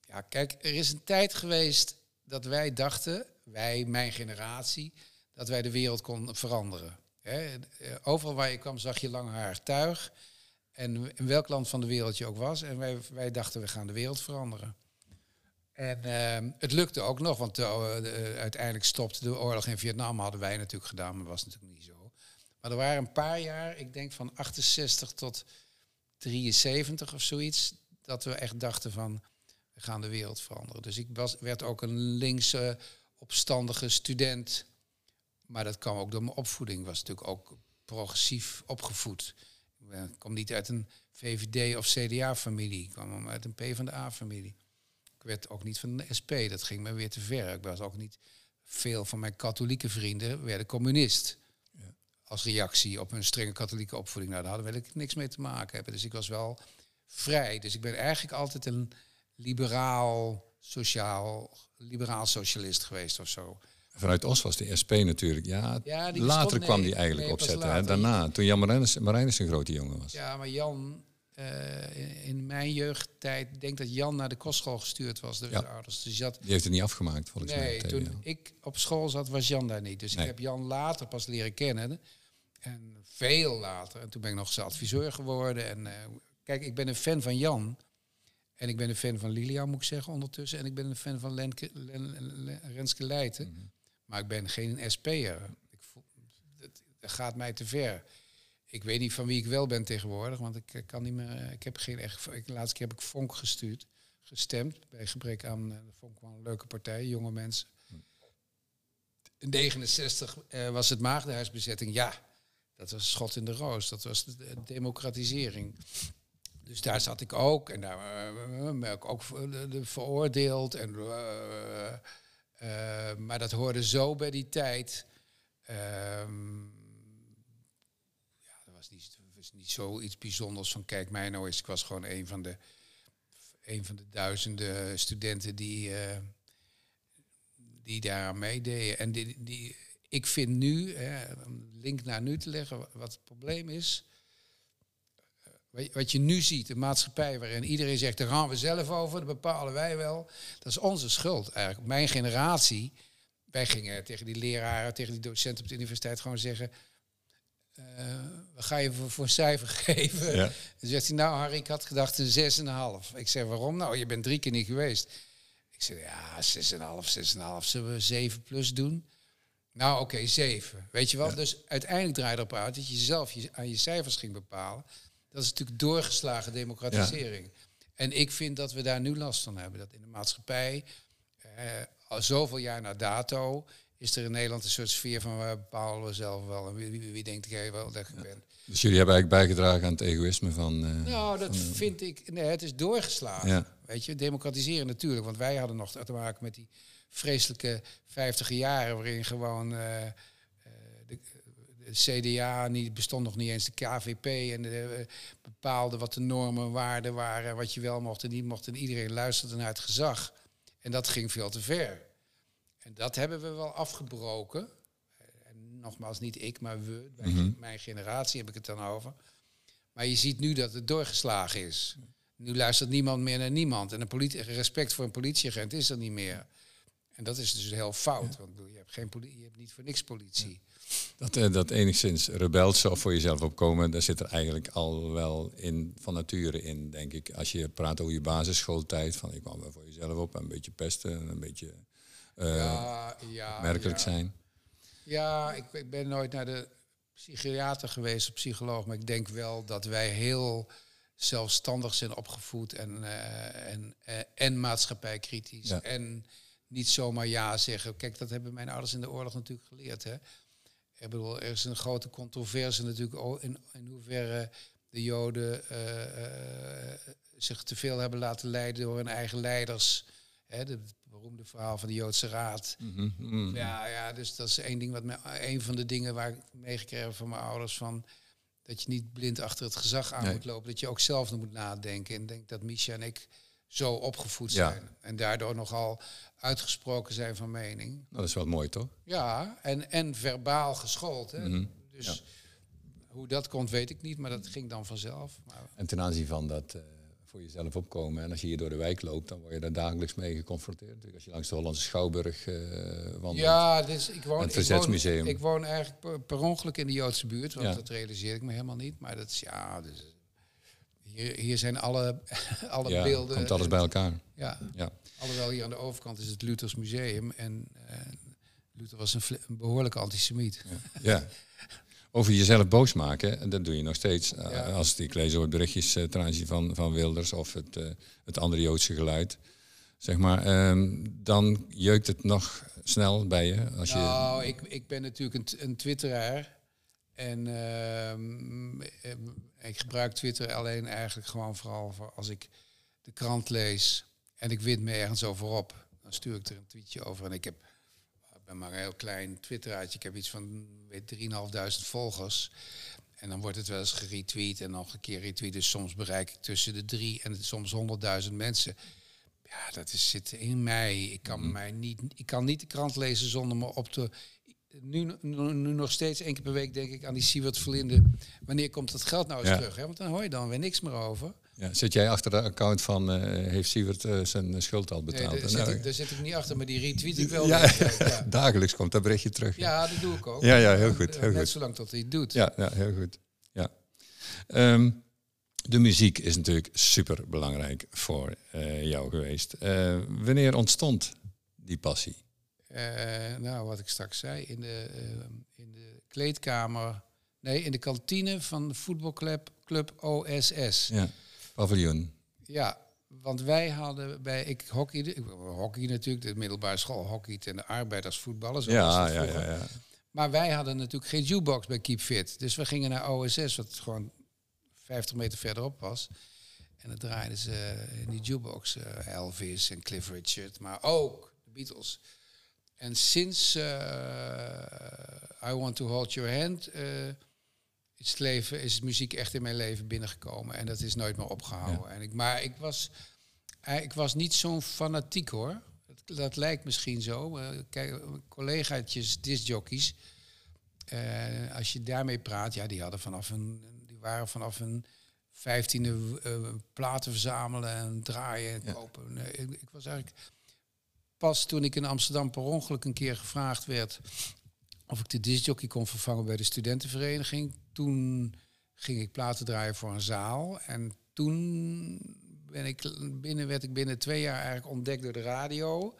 Ja, kijk, er is een tijd geweest dat wij dachten, wij, mijn generatie, dat wij de wereld konden veranderen. Eh, Overal waar je kwam zag je langharig tuig. En in welk land van de wereld je ook was. En wij, wij dachten, we gaan de wereld veranderen. En ehm, het lukte ook nog, want eh, de- uiteindelijk stopte de oorlog in Vietnam. Hadden wij natuurlijk gedaan, maar dat was natuurlijk niet zo. Maar er waren een paar jaar, ik denk van 68 tot 73 of zoiets, dat we echt dachten van, we gaan de wereld veranderen. Dus ik was, werd ook een linkse, opstandige student. Maar dat kwam ook door mijn opvoeding. Ik was natuurlijk ook progressief opgevoed. Ik ik kom niet uit een VVD of CDA-familie. Ik kwam uit een PvdA-familie. Ik werd ook niet van de SP. Dat ging me weer te ver. Ik was ook niet... Veel van mijn katholieke vrienden werden communist. Als reactie op hun strenge katholieke opvoeding. Nou, daar hadden we niks mee te maken hebben. Dus ik was wel vrij. Dus ik ben eigenlijk altijd een liberaal, sociaal, liberaal socialist geweest of zo. Vanuit Os was de SP natuurlijk. Ja, Ja, die later stond- kwam die eigenlijk nee, opzetten. Hè? Daarna, toen Jan Marijnissen Marijnissen een grote jongen was. Ja, maar Jan, eh, in- in mijn jeugdtijd, denk dat Jan naar de kostschool gestuurd was door Ja. zijn ouders. Dus dat, Die heeft het niet afgemaakt, volgens mij. nee, op toen ik op school zat, was Jan daar niet. Dus ik heb Jan later pas leren kennen. En veel later. En toen ben ik nog zijn adviseur geworden. En eh, kijk, ik ben een fan van Jan. En ik ben een fan van Lilian, moet ik zeggen, ondertussen. En ik ben een fan van Lenke, Len- Len- Renske Leijten. Mhm. Maar ik ben geen SP'er. Dat, dat gaat mij te ver. Ik weet niet van wie ik wel ben tegenwoordig, want ik eh, kan niet meer. Ik heb geen echt. Ik, laatste keer heb ik Vonk gestuurd, gestemd. Bij gebrek aan. eh, Vonk wel een leuke partij, jonge mensen. In 69 eh, was het Maagdenhuisbezetting. Ja, dat was schot in de roos. Dat was de, de democratisering. Dus daar zat ik ook. En daar eh, ben ik ook veroordeeld. En, eh, eh, maar dat hoorde zo bij die tijd. Ehm, ja, dat was niet, was niet zoiets bijzonders van kijk mij nou eens. Ik was gewoon een van de, een van de duizenden studenten die, eh, die daaraan meededen. En die, die, ik vind nu, hè, om link naar nu te leggen, wa- wat het probleem is. Wat je- nu ziet, een maatschappij waarin iedereen zegt, daar gaan we zelf over, dat bepalen wij wel. Dat is onze schuld eigenlijk. Mijn generatie, wij gingen tegen die leraren, tegen die docenten op de universiteit gewoon zeggen... eh, wat ga je voor, voor een cijfer [LAUGHS] geven? Ja. Dan zegt hij, nou Harry, ik had gedacht een 6,5. Ik zeg, waarom? Nou, je bent drie keer niet geweest. Ik zeg, ja, 6,5, 6,5. Zullen we 7 plus doen? Nou, oké, 7. Weet je wel? Dus uiteindelijk draai je erop uit dat je zelf je, aan je cijfers ging bepalen. Dat is natuurlijk doorgeslagen democratisering. En ik vind dat we daar nu last van hebben. Dat in de maatschappij, eh, al zoveel jaar na dato, is er in Nederland een soort sfeer van we bepalen we zelf wel. En wie, wie, wie denkt jij wel dat je bent? Dus jullie hebben eigenlijk bijgedragen aan het egoïsme van... eh, Nou, dat vind ik. Nee, het is doorgeslagen. Ja. Weet je, democratiseren natuurlijk. Want wij hadden nog te maken met die vreselijke vijftige jaren waarin gewoon eh, de CDA niet bestond nog niet eens de KVP en de, eh, bepaalde wat de normen en waarden waren, wat je wel mocht en niet mocht. En iedereen luisterde naar het gezag. En dat ging veel te ver. En dat hebben we wel afgebroken. En nogmaals, niet ik, maar we, mijn, mijn generatie heb ik het dan over. Maar je ziet nu dat het doorgeslagen is. Nu luistert niemand meer naar niemand. En een respect voor een politieagent is er niet meer. En dat is dus heel fout. Want je hebt, geen je hebt niet voor niks politie. Dat, eh, dat enigszins rebelse of voor jezelf opkomen, daar zit er eigenlijk al wel in, van nature in, denk ik. Als je praat over je basisschooltijd, van ik kwam wel voor jezelf op, en een beetje pesten, en een beetje eh ja, ja, merkelijk ja. zijn. Ja, ik, ik ben nooit naar de psychiater geweest of psycholoog. Maar ik denk wel dat wij heel zelfstandig zijn opgevoed. En, eh, en, en maatschappijkritisch. En niet zomaar ja zeggen. Kijk, dat hebben mijn ouders in de oorlog natuurlijk geleerd. Hè? Ik bedoel, er is een grote controverse natuurlijk in, in hoeverre de Joden eh, eh, zich te veel hebben laten leiden door hun eigen leiders. Hè, de- het beroemde verhaal van de Joodse Raad. Mhm, mhm. Ja, ja, dus dat is één ding wat me, een van de dingen waar ik meegekregen heb van mijn ouders van dat je niet blind achter het gezag aan Nee. moet lopen, dat je ook zelf moet nadenken. En ik denk dat Misha en ik zo opgevoed Ja. zijn en daardoor nogal uitgesproken zijn van mening. Dat is wel mooi, toch? Ja, en, en verbaal geschoold. Hè? Mhm. Dus Dus hoe dat komt, weet ik niet, maar dat ging dan vanzelf. Maar, En ten aanzien van dat eh, voor jezelf opkomen. En als je hier door de wijk loopt, dan word je daar dagelijks mee geconfronteerd. Natuurlijk als je langs de Hollandse Schouwburg eh wandelt. ja, dus ik woon, Het ik woon, Verzetsmuseum. ik woon eigenlijk per, per ongeluk in de Joodse buurt, want Ja. dat realiseer ik me helemaal niet. Maar dat is, ja, dus, hier, hier zijn alle, [LAUGHS] alle Ja, beelden. komt alles bij elkaar. Ja, Ja. Alhoewel hier aan de overkant is het Luthers Museum. En eh, Luther was een, een behoorlijke antisemiet. ja. Over jezelf boos maken, en dat doe je nog steeds. Eh, Ja. Als ik lees over berichtjes eh, ten aanzien van, van Wilders of het, eh, het andere Joodse geluid. Zeg maar, ehm, dan jeukt het nog snel bij je. Als je Nou, ik, ik ben natuurlijk een, een twitteraar. En ehm, ik gebruik Twitter alleen eigenlijk gewoon vooral voor als ik de krant lees en ik wint me ergens over op. Dan stuur ik er een tweetje over. En ik heb ik ben maar een heel klein twitteraartje. Ik heb iets van weet, 3.500 volgers. En dan wordt het wel eens geretweet en nog een keer retweet. Dus soms bereik ik tussen de drie en soms 100.000 mensen. Ja, dat is, zit in mij. Ik kan, mij niet, ik kan niet de krant lezen zonder me op te... Nu, nu, nu nog steeds één keer per week denk ik aan die Siewert Verlinde. Wanneer komt dat geld nou eens Ja. terug? Hè? Want dan hoor je dan weer niks meer over. Ja, zit jij achter de account van, eh, heeft Sievert eh, zijn schuld al Nee, betaald? daar, Nou, zit ik, daar zit ik niet achter, maar die retweet ik wel. ja, weer. [LAUGHS] Ja, dagelijks komt dat berichtje terug. Ja, dat doe ik ook. Ja, ja, heel goed, Eh, heel Net goed. zolang tot hij het doet. Ja, ja heel goed. Ja. Ehm, de muziek is natuurlijk super belangrijk voor eh, jou geweest. Eh, wanneer ontstond die passie? Eh, nou, wat ik straks zei, in de, eh, in de kleedkamer, nee, in de kantine van de voetbalclub club OSS. Ja, paviljoen. Ja, want wij hadden bij, ik hockeyde, ik hockey natuurlijk, de middelbare school hockeyt en de arbeidersvoetballers. zo Ja, ja, ja, ja. Maar wij hadden natuurlijk geen jukebox bij Keep Fit. Dus we gingen naar OSS, wat gewoon 50 meter verderop was. En dan draaiden ze in die jukebox eh, Elvis en Cliff Richard, maar ook de Beatles. En sinds eh, I Want to Hold Your Hand eh, is, het leven, is muziek echt in mijn leven binnengekomen. En dat is nooit meer opgehouden. En ik, maar ik was, eh, ik was niet zo'n fanatiek hoor. Dat, dat lijkt misschien zo. Eh, kijk, collegaatjes, discjockeys, eh, als je daarmee praat, ja, die hadden vanaf een, die waren vanaf een vijftiende eh, platen verzamelen en draaien en Ja. kopen. Nee, ik, ik was eigenlijk pas toen ik in Amsterdam per ongeluk een keer gevraagd werd of ik de discjockey kon vervangen bij de studentenvereniging. Toen ging ik platen draaien voor een zaal en toen ben ik binnen, werd ik binnen twee jaar eigenlijk ontdekt door de radio.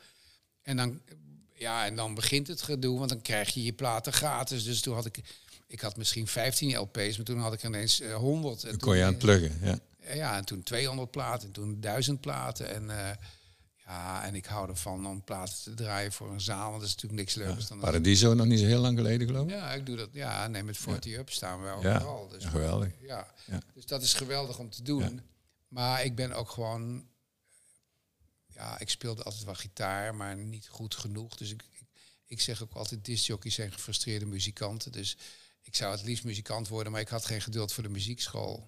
En dan, ja, en dan begint het gedoe, want dan krijg je je platen gratis. Dus toen had ik, ik had misschien 15 LP's, maar toen had ik ineens eh, 100. En Dan toen- kon je aan het pluggen. Ja. ja, en toen 200 platen, en toen 1000 platen. En eh, ja, en ik hou ervan om platen te draaien voor een zaal, want dat is natuurlijk niks leukers dan dat. Paradiso, nog niet zo heel lang geleden geloof ik. Ja, ik doe dat. Ja, nee, met 40 Up staan we Ja, overal. Dus, ja, geweldig. ja. Ja. dus dat is geweldig om te doen. Ja. Maar ik ben ook gewoon... Ja, ik speelde altijd wel gitaar, maar niet goed genoeg. Dus ik, ik, ik zeg ook altijd, discjockeys zijn gefrustreerde muzikanten. Dus ik zou het liefst muzikant worden, maar ik had geen geduld voor de muziekschool.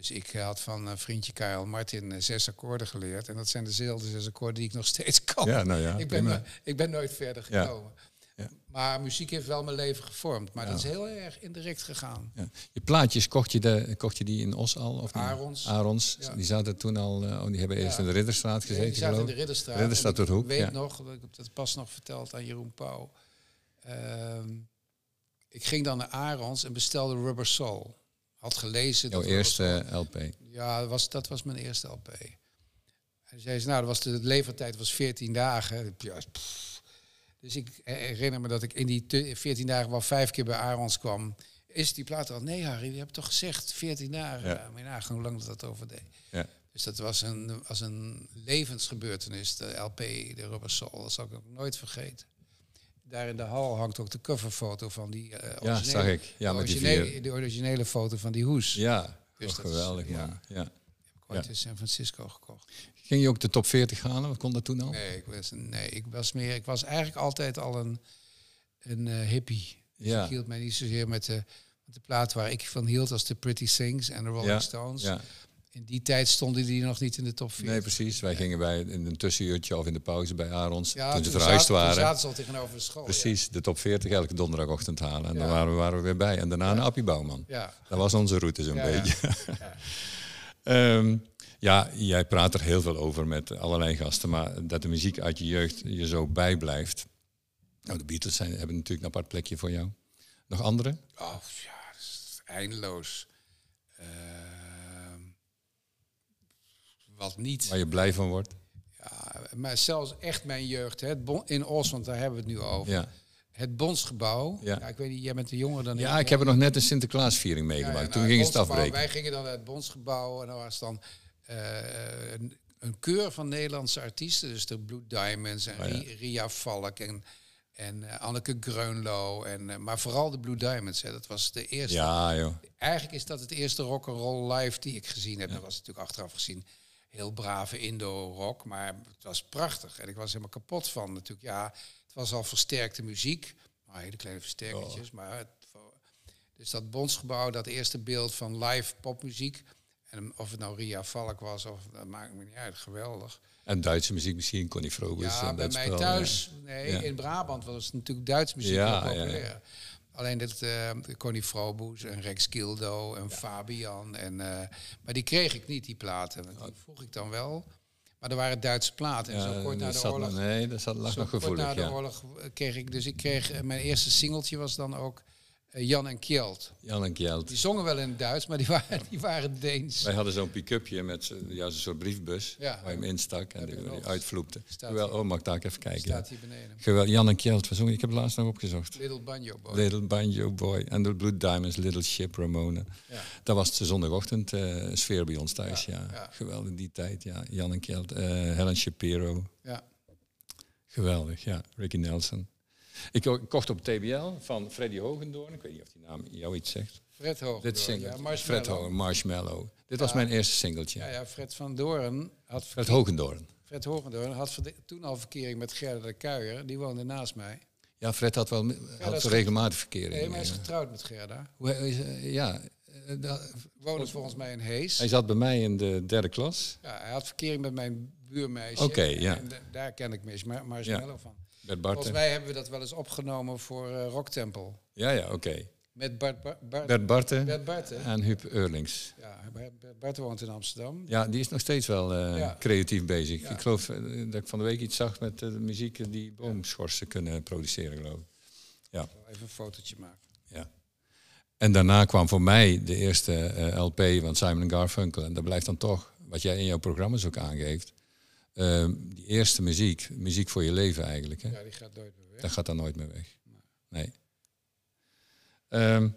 Dus ik had van een vriendje Karel Martin eh, zes akkoorden geleerd. En dat zijn dezelfde zes akkoorden die ik nog [LAUGHS] steeds kan. Ja, nou ja, ik, ben, no- ik ben nooit verder gekomen. Ja. Maar muziek heeft wel mijn leven gevormd. Maar Ja. dat is heel erg indirect gegaan. Ja. Je plaatjes, kocht je, de, kocht je die in Os al? Of? Arons. Arons. Die zaten toen al, eh, oh, die hebben eerst in de Ridderstraat Nee, gezeten die zaten in de ik. Ridderstraat. Ridderstraat ik door de hoek, weet ja. nog, ik heb dat pas nog verteld aan Jeroen Pauw. Ehm, ik ging dan naar Arons en bestelde Rubber Soul. Had gelezen. Jouw dat eerste Soul- LP. Ja, dat was, dat was mijn eerste LP. En zei ze, nou, dat was de levertijd was 14 dagen. Pff. Dus ik herinner me dat ik in die te- 14 dagen wel vijf keer bij Arons kwam. Is die plaat al? Nee, Harry, je hebt toch gezegd 14 dagen? Ja. Maar hoe lang dat dat over deed. Ja. Dus dat was een, was een levensgebeurtenis, de LP, de Rubber Soul. Dat zal ik ook nooit vergeten. Daar in de hal hangt ook de coverfoto van die eh Ja, originele, zag ik. Ja, de, met die de originele foto van die hoes. Ja, Dus dat is, geweldig ja. man. Ja. Heb ik ooit Ja. in San Francisco gekocht. Ging je ook de top 40 halen? Wat kon dat toen al? Nee, ik was, nee, ik was meer. Ik was eigenlijk altijd al een, een eh, hippie. Dus Ja. ik hield mij niet zozeer met de, met de plaat waar ik van hield als de Pretty Things en de Rolling Ja, Stones. In die tijd stonden die nog niet in de top 40. Nee, precies. Wij gingen bij in een tussenuurtje of in de pauze bij Arons. Ja, toen ze verhuisd zaten, waren. Toen zaten ze al tegenover de school. Precies, de top 40 elke donderdagochtend halen. En Ja. dan waren we, waren we weer bij. En daarna naar Appie Bouwman. Ja. Dat was onze route zo'n beetje. Ja. [LAUGHS] Ehm, ja, jij praat er heel veel over met allerlei gasten. Maar dat de muziek uit je jeugd je zo bijblijft. Nou, de Beatles zijn, hebben natuurlijk een apart plekje voor jou. Nog andere? Oh ja, dat is eindeloos. Ehm, wat niet. Waar je blij van wordt? Ja, maar zelfs echt mijn jeugd. Hè, het bon, in Os, want daar hebben we het nu over. Ja. Het Bondsgebouw. Ja. Ja. ik weet niet, jij bent de jonger dan ja, ik. ik heb er nog net een Sinterklaasviering Ja, ja, meegemaakt. nou, Toen ging het afbreken. Wij gingen dan naar het Bondsgebouw en dan was dan eh, een, een keur van Nederlandse artiesten. Dus de Blue Diamonds en Oh, ja. Ria Valk en, en eh, Anneke Greunlo. En, eh, maar vooral de Blue Diamonds. Hè, dat was de eerste. Ja, joh. Eigenlijk is dat het eerste rock and roll live die ik gezien heb. Dat was natuurlijk achteraf gezien heel brave Indo-rock, maar het was prachtig. En ik was helemaal kapot van natuurlijk. Ja, het was al versterkte muziek, maar hele kleine versterkertjes. Oh. Maar het, dus dat Bondsgebouw, dat eerste beeld van live popmuziek. En of het nou Ria Valk was, of dat maakt me niet uit. Geweldig. En Duitse muziek misschien, Connie Frobus. Ja, bij mij thuis, nee, Ja. in Brabant was het natuurlijk Duits muziek Ja, heel ja. Alleen dat eh Connie Froboes en Rex Gildo en Fabian. En, eh, maar die kreeg ik niet, die platen. Want Die vroeg ik dan wel. Maar er waren Duitse platen. En Ja, zo kort na de zat oorlog... nee, dat zat, lag zo nog kort gevoelig. na de Ja. oorlog eh, kreeg ik... Dus ik kreeg... mijn eerste singeltje was dan ook Jan en Kjeld. Jan en Kjeld. Die zongen wel in het Duits, maar die waren, die waren Deens. Wij hadden zo'n pick-upje met ja, zo'n soort briefbus Ja. waar je hem instak en die, die uitvloepte. Wel, oh, mag ik daar even kijken? Staat hier beneden. Geweldig. Jan en Kjeld, wat zongen? ik heb het laatst nog opgezocht. Little Banjo Boy. Little Banjo Boy en The Blue Diamonds, Little Ship Ramona. Ja. Dat was de zondagochtend eh, sfeer bij ons thuis, ja. Ja. Geweldig die tijd, ja. Jan en Kjeld, eh, Helen Shapiro. Ja. Geweldig, ja. Ricky Nelson. Ik ko- kocht op TBL van Freddy Hogendoorn. Ik weet niet of die naam jou iets zegt. Fred. Dit single. Ja, Fred Marshmallow. Hogen, Marshmallow. Dit was mijn eerste singeltje. Ja, ja, Fred van Doorn had Fred Hogendoorn. Fred Hogendoorn had toen al verkering met Gerda de Kuijer. Die woonde naast mij. Ja, Fred had wel had is regelmatig verkering. Nee, maar hij is getrouwd met Gerda. Hoe- is- ja, eh, Woonde volgens mij in Hees. hij zat bij mij in de derde klas. Ja, hij had verkering met mijn buurmeisje. Oké, ja. En daar ken ik mis, maar Marshmallow van. Bert Volgens Barten. mij hebben we dat wel eens opgenomen voor eh Rock Temple. Ja, ja, oké. Met Bart, Bar- Bart, Bert Barten Bert Barten. en Huub Eurlings. Ja, Bert, Barten woont in Amsterdam. Ja, die is nog steeds wel eh, Ja. creatief bezig. Ja. Ik geloof eh, dat ik van de week iets zag met de muziek die boomschorsen kunnen produceren, geloof ik. Ik zal even een fotootje maken. Ja. En daarna kwam voor mij de eerste LP van Simon Garfunkel. En dat blijft dan toch, wat jij in jouw programma's ook aangeeft, eh, die eerste muziek, muziek voor je leven eigenlijk. Hè? Ja, die gaat nooit meer weg. Dat gaat dan nooit meer weg. Nee. Ehm,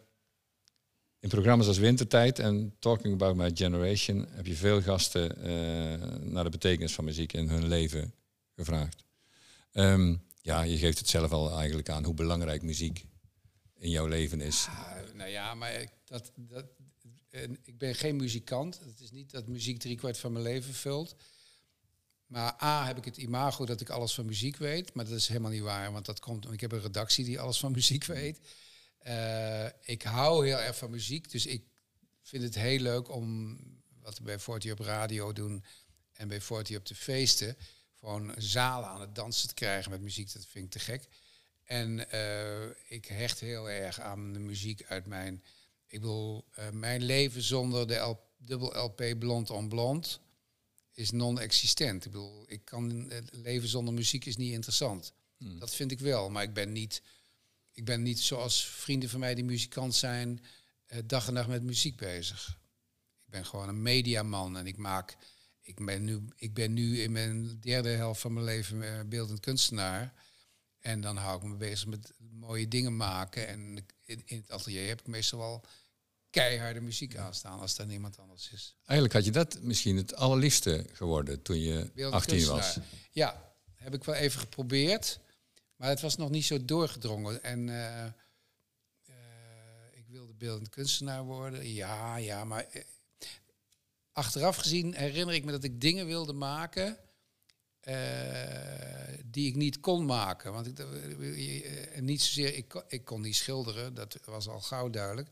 in programma's als Wintertijd en Talking About My Generation heb je veel gasten eh, naar de betekenis van muziek in hun leven gevraagd. Ehm, ja, je geeft het zelf al eigenlijk aan hoe belangrijk muziek in jouw leven is. Ah, nou ja, maar ik, dat, dat, ik ben geen muzikant. Het is niet dat muziek driekwart van mijn leven vult. Maar A, heb ik het imago dat ik alles van muziek weet. Maar dat is helemaal niet waar, want dat komt... Ik heb een redactie die alles van [LAUGHS] muziek weet. Eh, ik hou heel erg van muziek, dus ik vind het heel leuk om... wat we bij Forty op radio doen en bij Forty op de feesten... gewoon zalen aan het dansen te krijgen met muziek. Dat vind ik te gek. En eh, ik hecht heel erg aan de muziek uit mijn... Ik bedoel, eh, mijn leven zonder de dubbel LP Blond on Blond is non-existent. Ik bedoel, ik kan eh, leven zonder muziek is niet interessant. Dat vind ik wel, maar ik ben niet, ik ben niet zoals vrienden van mij die muzikant zijn, eh, dag en nacht met muziek bezig. Ik ben gewoon een mediaman en ik maak, ik ben nu, ik ben nu in mijn derde helft van mijn leven eh, beeldend kunstenaar. En dan hou ik me bezig met mooie dingen maken. En in, in het atelier heb ik meestal wel keiharde muziek aanstaan als daar niemand anders is. Eigenlijk had je dat misschien het allerliefste geworden toen je Beeldend 18 was. Ja, heb ik wel even geprobeerd. Maar het was nog niet zo doorgedrongen. En eh, eh, ik wilde beeldend kunstenaar worden. Ja, ja, maar eh, achteraf gezien herinner ik me dat ik dingen wilde maken die ik niet kon maken. Want ik, niet zozeer, ik, ik kon niet schilderen, dat was al gauw duidelijk.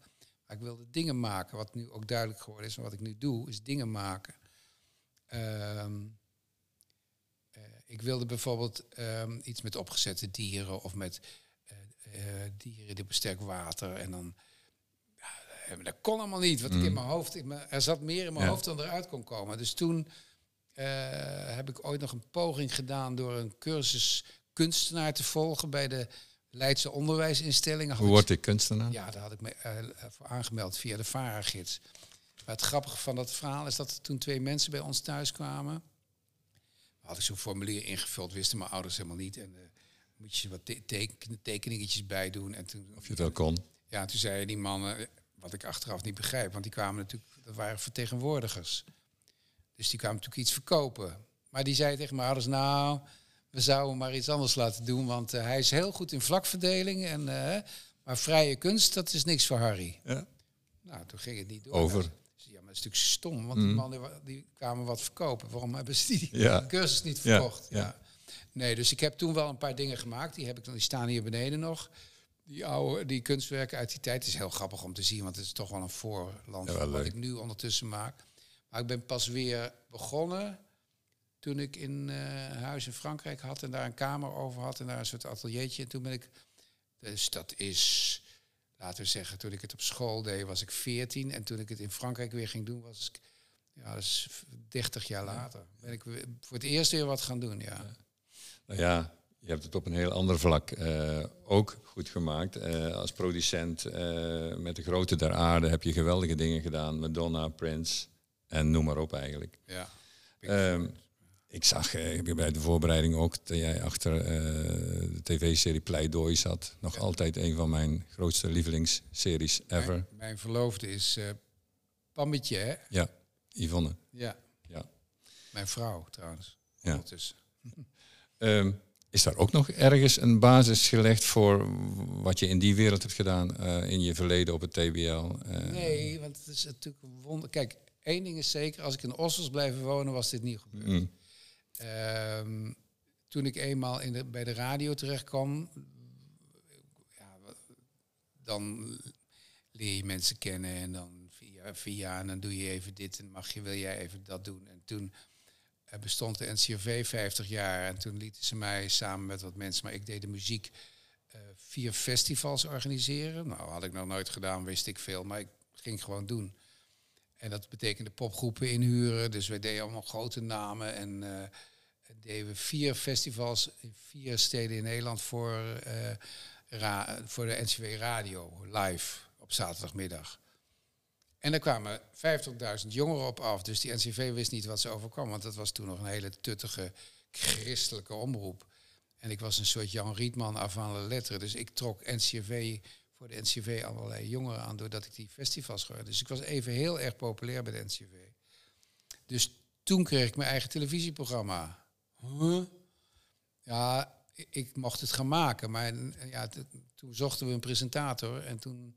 Maar ik wilde dingen maken. Wat nu ook duidelijk geworden is. En wat ik nu doe, is dingen maken. Ehm, eh, ik wilde bijvoorbeeld ehm, iets met opgezette dieren of met eh, eh, dieren die op sterk water. En dan. Ja, dat kon allemaal niet. Want ik in mijn hoofd. in mijn- er zat meer in mijn Ja. hoofd dan eruit kon komen. Dus toen heb ik ooit nog een poging gedaan door een cursus kunstenaar te volgen bij de Leidse onderwijsinstellingen. Hoe word ik kunstenaar? ja, daar had ik me eh, voor aangemeld via de VARA-gids. Maar het grappige van dat verhaal is dat toen twee mensen bij ons thuis kwamen. Had ik zo'n formulier ingevuld, wisten mijn ouders helemaal niet. En eh moet je wat te- teken- tekeningetjes bij doen. En toen, Of je het wel kon. ja, toen zeiden die mannen, wat ik achteraf niet begrijp, want die kwamen natuurlijk, dat waren vertegenwoordigers. Dus die kwamen natuurlijk iets verkopen. Maar die zeiden tegen mijn ouders, nou, we zouden maar iets anders laten doen, want eh, hij is heel goed in vlakverdeling. En, eh, maar vrije kunst, dat is niks voor Harry. Ja. Nou, toen ging het niet door. Over. Ja, maar dat is natuurlijk stom, want die mannen wa- die kwamen wat verkopen. Waarom hebben ze die Ja. [LAUGHS] cursus niet verkocht? ja. Ja. Nee, dus ik heb toen wel een paar dingen gemaakt. Die, heb ik, dan- die staan hier beneden nog. Die oude die kunstwerken uit die tijd. Het is heel grappig om te zien, want het is toch wel een voorland Ja, wel van wat ik nu ondertussen maak. Maar ik ben pas weer begonnen toen ik in eh huis in Frankrijk had en daar een kamer over had en daar een soort ateliertje. En toen ben ik, dus dat is, laten we zeggen, toen ik het op school deed was ik 14 en toen ik het in Frankrijk weer ging doen was ik, ja, dat is 30 jaar later. Ben ik voor het eerst weer wat gaan doen, ja. Nou ja, je hebt het op een heel ander vlak eh, ook goed gemaakt. Eh, als producent met de grote der aarde heb je geweldige dingen gedaan. Madonna, Prince en noem maar op eigenlijk. ja. Ehm, ik zag eh, bij de voorbereiding ook dat jij achter eh, de tv-serie Pleidooi zat. Nog altijd een van mijn grootste lievelingsseries ever. Mijn, mijn verloofde is eh Pammetje, hè? Ja, Yvonne. Ja. Ja. Mijn vrouw trouwens. Ja. Ondertussen. [LAUGHS] Ehm, is daar ook nog ergens een basis gelegd voor wat je in die wereld hebt gedaan eh, in je verleden op het TBL? Nee, want het is natuurlijk wonder. Kijk, één ding is zeker, als ik in Ossos blijven wonen, was dit niet gebeurd. mm, Ehm, toen ik eenmaal in bij de radio terecht kwam, ja, dan leer je mensen kennen en dan via, via en dan doe je even dit en mag je, wil jij even dat doen. En toen eh, bestond de NCRV 50 jaar en toen lieten ze mij samen met wat mensen, maar ik deed de muziek, eh, vier festivals organiseren. Nou, had ik nog nooit gedaan, wist ik veel, maar ik ging gewoon doen. En dat betekende popgroepen inhuren. Dus wij deden allemaal grote namen. En eh, deden we vier festivals in vier steden in Nederland voor, eh, ra- voor de NCW Radio live op zaterdagmiddag. En er kwamen 50.000 jongeren op af. Dus die NCV wist niet wat ze overkwam. Want dat was toen nog een hele tuttige christelijke omroep. En ik was een soort Jan Rietman avant la lettre. Dus ik trok NCV voor de NCV allerlei jongeren aan doordat ik die festivals gehoord. Dus ik was even heel erg populair bij de NCV. Dus toen kreeg ik mijn eigen televisieprogramma. Huh? Ja, ik, mocht het gaan maken, maar eh, ja, toen zochten we een presentator en toen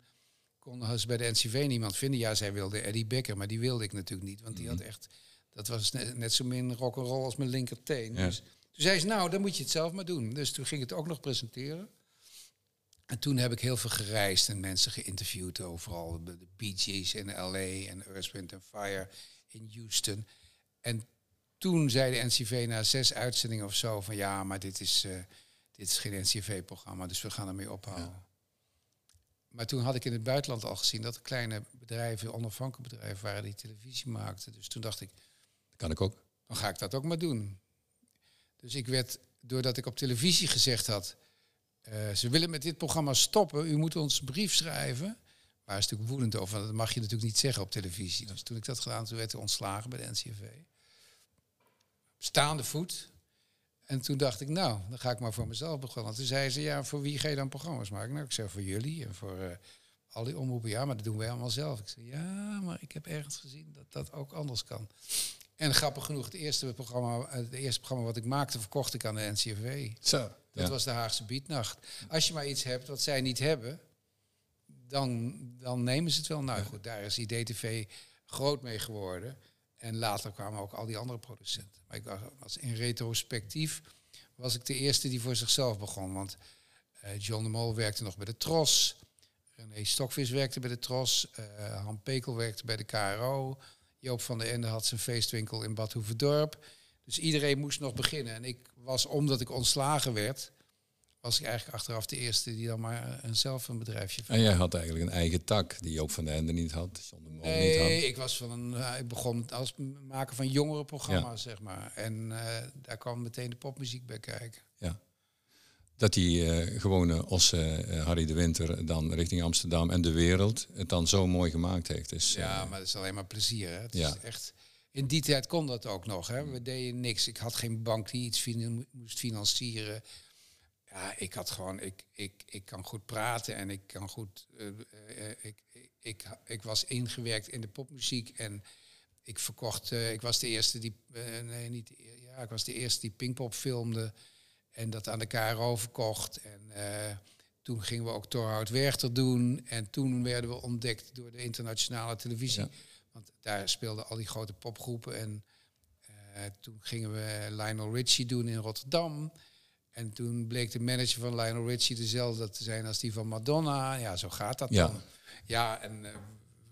konden ze bij de NCV niemand vinden. Ja, zij wilde Eddie Becker, maar die wilde ik natuurlijk niet, want die had echt, dat was net, net zo min rock'n'roll als mijn linkerteen. Ja. Dus toen zei ze, nou, dan moet je het zelf maar doen. Dus toen ging ik het ook nog presenteren. En toen heb ik heel veel gereisd en mensen geïnterviewd overal. De, Bee Gees in L.A. en Earth, Wind and Fire in Houston. En toen zei de NCV na zes uitzendingen of zo van ja, maar dit is, eh, dit is geen NCV-programma, dus we gaan ermee ophouden. Maar toen had ik in het buitenland al gezien dat er kleine bedrijven, onafhankelijke bedrijven waren die televisie maakten. Dus toen dacht ik, kan ik ook. dan ga ik dat ook maar doen. Dus ik werd, doordat ik op televisie gezegd had, eh, ze willen met dit programma stoppen, u moet ons brief schrijven. Waar is natuurlijk woedend over, want dat mag je natuurlijk niet zeggen op televisie. Dus toen ik dat gedaan, toen werd ik ontslagen bij de NCV. Staande voet. En toen dacht ik, nou, dan ga ik maar voor mezelf beginnen. Toen zei ze, ja, voor wie ga je dan programma's maken? Nou, ik zei, voor jullie en voor eh, al die omroepen. Ja, maar dat doen wij allemaal zelf. Ik zei, ja, maar ik heb ergens gezien dat dat ook anders kan. En grappig genoeg, het eerste programma, het eerste programma wat ik maakte, verkocht ik aan de NCRV. Zo. Dat ja. was de Haagse Beatnacht. Als je maar iets hebt wat zij niet hebben, dan, dan nemen ze het wel. Nou goed, daar is IDTV groot mee geworden. En later kwamen ook al die andere producenten. Maar ik was, in retrospectief was ik de eerste die voor zichzelf begon. Want eh, John de Mol werkte nog bij de Tros. René Stokvis werkte bij de Tros. eh Han Pekel werkte bij de KRO. Joop van der Ende had zijn feestwinkel in Bad Hoeverdorp. Dus iedereen moest nog beginnen. En ik was, omdat ik ontslagen werd, was ik eigenlijk achteraf de eerste die dan maar een, zelf een bedrijfje En jij had eigenlijk een eigen tak die Joop van den Ende niet had, John de Mol niet had. Nee, ik was van een, eh, ik begon als maken van jongerenprogramma's, zeg maar. En eh, daar kwam meteen de popmuziek bij kijken. Ja. Dat die eh, gewone Osse Harry de Winter dan richting Amsterdam en de wereld het dan zo mooi gemaakt heeft. Eh, Ja, maar het is alleen maar plezier. Hè? Het Ja. is echt, in die tijd kon dat ook nog. Hè? We deden niks. Ik had geen bank die iets moest financieren. Ja, ik had gewoon, ik, ik, ik kan goed praten en ik kan goed. eh, eh, ik, ik, ik, ik was ingewerkt in de popmuziek en ik verkocht. eh, ik was de eerste die, nee, niet, ja, ik was de eerste die Pinkpop filmde en dat aan de KRO verkocht. En toen gingen we ook Torhout Werchter doen en toen werden we ontdekt door de internationale televisie. Ja. Want daar speelden al die grote popgroepen en toen gingen we Lionel Richie doen in Rotterdam. En toen bleek de manager van Lionel Richie dezelfde te zijn als die van Madonna. Ja, zo gaat dat Ja. dan. Ja, en eh,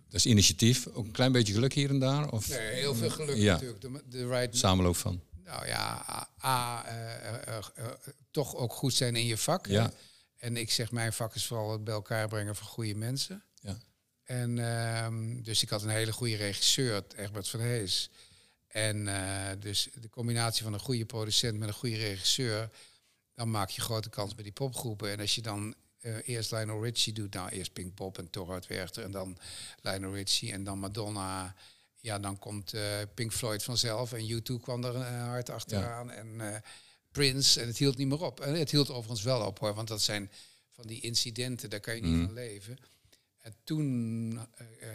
Dat is initiatief, ook een klein beetje geluk hier en daar? Of nee, heel veel geluk Ja. natuurlijk. De, de right, samenloop van? nou ja, A, A, eh, eh, toch ook goed zijn in je vak. Ja. hè. En ik zeg, mijn vak is vooral het bij elkaar brengen van goede mensen. Ja. En ehm, dus ik had een hele goede regisseur, Egbert van Hees. En dus de combinatie van een goede producent met een goede regisseur, dan maak je grote kans bij die popgroepen. En als je dan eh, eerst Lionel Richie doet, nou eerst Pink Pop en Torhard Werchter en dan Lionel Richie en dan Madonna. Ja, dan komt eh, Pink Floyd vanzelf en U2 kwam er eh, hard achteraan en Prince en het hield niet meer op. En het hield overigens wel op hoor, want dat zijn van die incidenten, daar kan je niet Mhm. van leven. En toen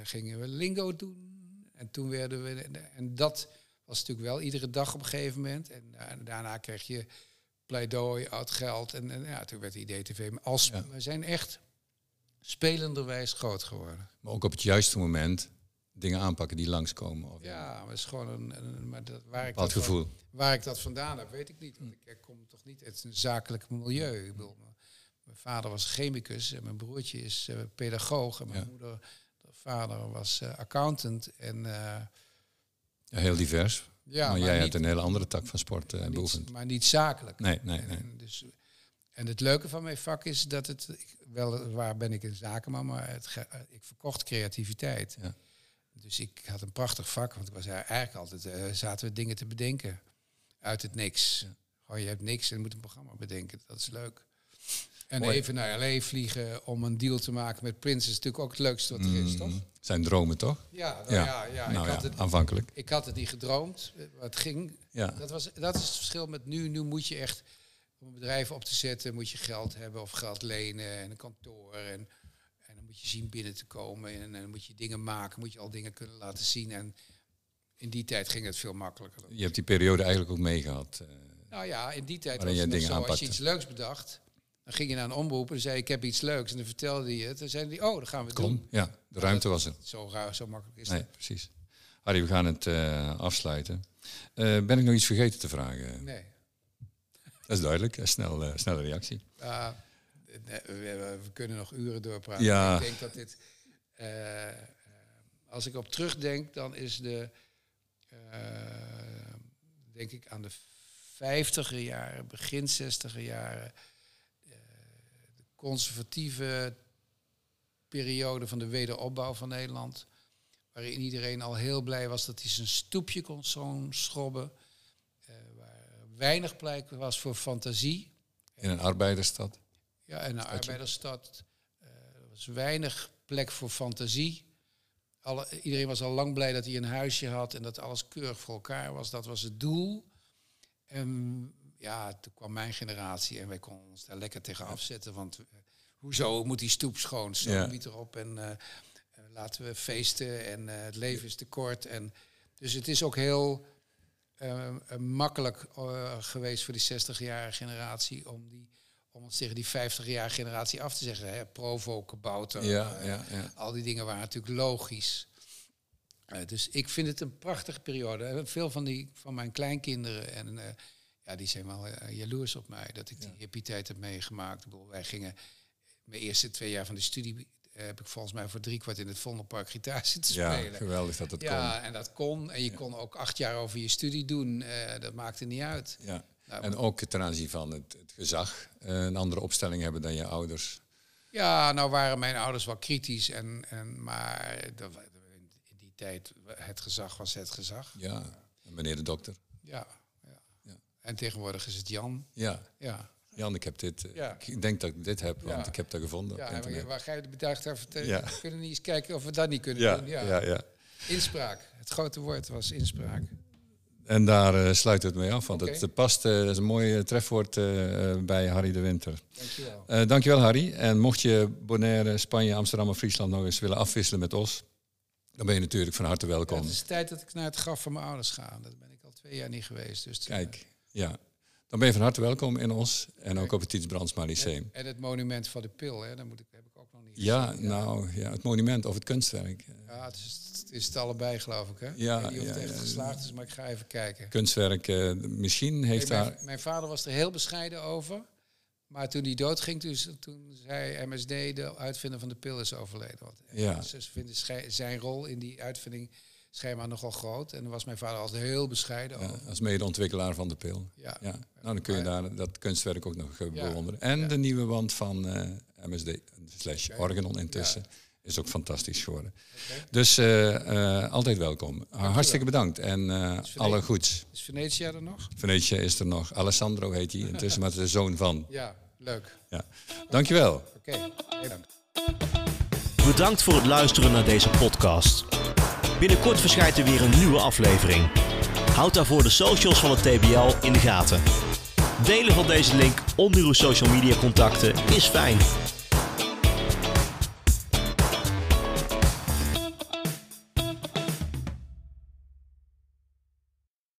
gingen we Lingo doen. En toen werden we. En dat was natuurlijk wel iedere dag op een gegeven moment. En da- daarna kreeg je pleidooi, oud geld. En, en ja, toen werd de IDTV. Maar als, Ja. we zijn echt spelenderwijs groot geworden. Maar ook op het juiste moment dingen aanpakken die langskomen. Of Ja, maar het is gewoon een. een- maar dat, waar, ik dat van- waar ik dat vandaan heb, weet ik niet. Want ik, ik kom toch niet uit een zakelijk milieu. Ik bedoel, mijn- vader was chemicus en mijn broertje is eh, pedagoog. En mijn Ja. moeder, vader was eh, accountant. En eh, Ja, heel divers. Ja, maar, jij niet, hebt een hele andere tak van sport eh, maar beoefend. maar niet zakelijk. Nee, nee, nee. En, dus, en het leuke van mijn vak is dat het, ik, wel waar ben ik een zakenman, maar het, eh, ik verkocht creativiteit. Ja. Dus ik had een prachtig vak, want ik was eigenlijk altijd, eh, zaten we dingen te bedenken uit het niks. Ja. Gewoon, je hebt niks en moet een programma bedenken, dat is leuk. En Mooi. even naar L.A. vliegen om een deal te maken met Prince is natuurlijk ook het leukste wat er is, toch? Mm, Zijn dromen toch? Ja, nou Ja. ja, ja, nou ik, ja, had het, aanvankelijk. ik had het niet gedroomd, eh, wat ging. Ja. Dat, was, dat is het verschil met nu. Nu moet je echt, om een bedrijf op te zetten, moet je geld hebben of geld lenen en een kantoor. En, en dan moet je zien binnen te komen en, en dan moet je dingen maken, moet je al dingen kunnen laten zien. En in die tijd ging het veel makkelijker. Je hebt die periode eigenlijk ook meegehad. eh. Nou ja, in die tijd was het zo, als je iets leuks bedacht, dan ging je naar een omroep en zei ik heb iets leuks. En dan vertelde je het. Dan zeiden die, oh, dan gaan we het doen. kon. Ja, de ruimte was er. Zo raar, zo makkelijk is Nee, dat. precies. Harry, we gaan het eh, afsluiten. Eh, ben ik nog iets vergeten te vragen? Nee. Dat is duidelijk. Een Snel, eh, snelle reactie. Nee, we, kunnen nog uren doorpraten. Ja. Ik denk dat dit. eh, eh, als ik op terugdenk, dan is de. eh, denk ik aan de vijftiger jaren, begin zestiger jaren. Conservatieve periode van de wederopbouw van Nederland. Waarin iedereen al heel blij was dat hij zijn stoepje kon zo'n schrobben. eh, waar weinig plek was voor fantasie. In een arbeidersstad. Ja, en een Stadje. arbeidersstad. eh, er was weinig plek voor fantasie. Alle, iedereen was al lang blij dat hij een huisje had en dat alles keurig voor elkaar was. Dat was het doel. En ja, toen kwam mijn generatie en wij konden ons daar lekker tegen afzetten. Want eh, hoezo moet die stoep schoon? Zo niet erop en eh, eh, laten we feesten en het leven is te kort. En, dus het is ook heel makkelijk geweest voor die 60-jarige generatie om, die, om ons tegen die 50-jarige generatie af te zeggen. Hè? Provo, kabouter, Ja, ja, ja. al die dingen waren natuurlijk logisch. Dus ik vind het een prachtige periode. Veel van, die, van mijn kleinkinderen en ja, die zijn wel eh, jaloers op mij dat ik die hippie tijd heb meegemaakt. Ik bedoel, wij gingen mijn eerste twee jaar van de studie, eh, heb ik volgens mij voor drie kwart in het Vondelpark gitaar [LAUGHS] zitten Ja, spelen. geweldig dat het Ja, en dat kon. En je kon ook acht jaar over je studie doen. Eh, dat maakte niet uit. kon. Ja. Nou, En ook ten aanzien van het, het gezag een andere opstelling hebben dan je ouders. Ja, nou waren mijn ouders wel kritisch. En, en, maar dat in die tijd, het gezag was het gezag. Ja, en meneer de dokter. Ja, ja. Ja. En tegenwoordig is het Jan. Ja, Ja, Jan, ik heb dit. eh, Ja. Ik denk dat ik dit heb, want Ja. ik heb dat gevonden ja internet. waar ga je de bedacht over? Ja. We kunnen niet eens kijken of we dat niet kunnen Ja, doen. ja, Ja. ja. Inspraak. Het grote woord was inspraak. En daar eh, sluit het mee af, want Oké. het eh, past, eh, dat is een mooi trefwoord bij Harry de Winter. Dankjewel. Dankjewel Harry. En mocht je Bonaire, Spanje, Amsterdam of Friesland nog eens willen afwisselen met ons, dan ben je natuurlijk van harte welkom. het is tijd dat ik naar het graf van mijn ouders ga. Dat ben ik al twee jaar niet geweest. Dus Kijk, ja. Dan ben je van harte welkom in ons en ook op het Tiets Brandsma Lyceum. En het monument van de pil, hè, dat moet ik, heb ik ook nog niet Ja, gezien. nou, ja, het monument of het kunstwerk. Ja, het is, het is het allebei, geloof ik. Hè? Ja, ik weet niet of ja, het echt ja. geslaagd is, maar ik ga even kijken. Kunstwerk, eh, misschien heeft Nee, daar... mijn, vader was er heel bescheiden over. Maar toen hij doodging, toen, toen zei MSD, de uitvinder van de pil, is overleden. Want Ja. ze vinden zijn rol in die uitvinding schijnbaar nogal groot. En daar was mijn vader altijd heel bescheiden Ja, over. als medeontwikkelaar van de pil. Ja. Ja. Nou, dan kun je daar dat kunstwerk ook nog eh, Ja. bewonderen. En Ja. de nieuwe wand van eh, MSD slash Organon intussen is ook fantastisch geworden. Dus eh, eh, altijd welkom. Hartstikke bedankt en eh, alle goeds. Is Venetia er nog? Venetië is er nog. Alessandro heet hij intussen, maar het is de zoon van. Ja, leuk. Ja. Dankjewel. Oké, heel bedankt. Bedankt voor het luisteren naar deze podcast. Binnenkort verschijnt er weer een nieuwe aflevering. Houd daarvoor de socials van het TBL in de gaten. Delen van deze link onder uw social media contacten is fijn.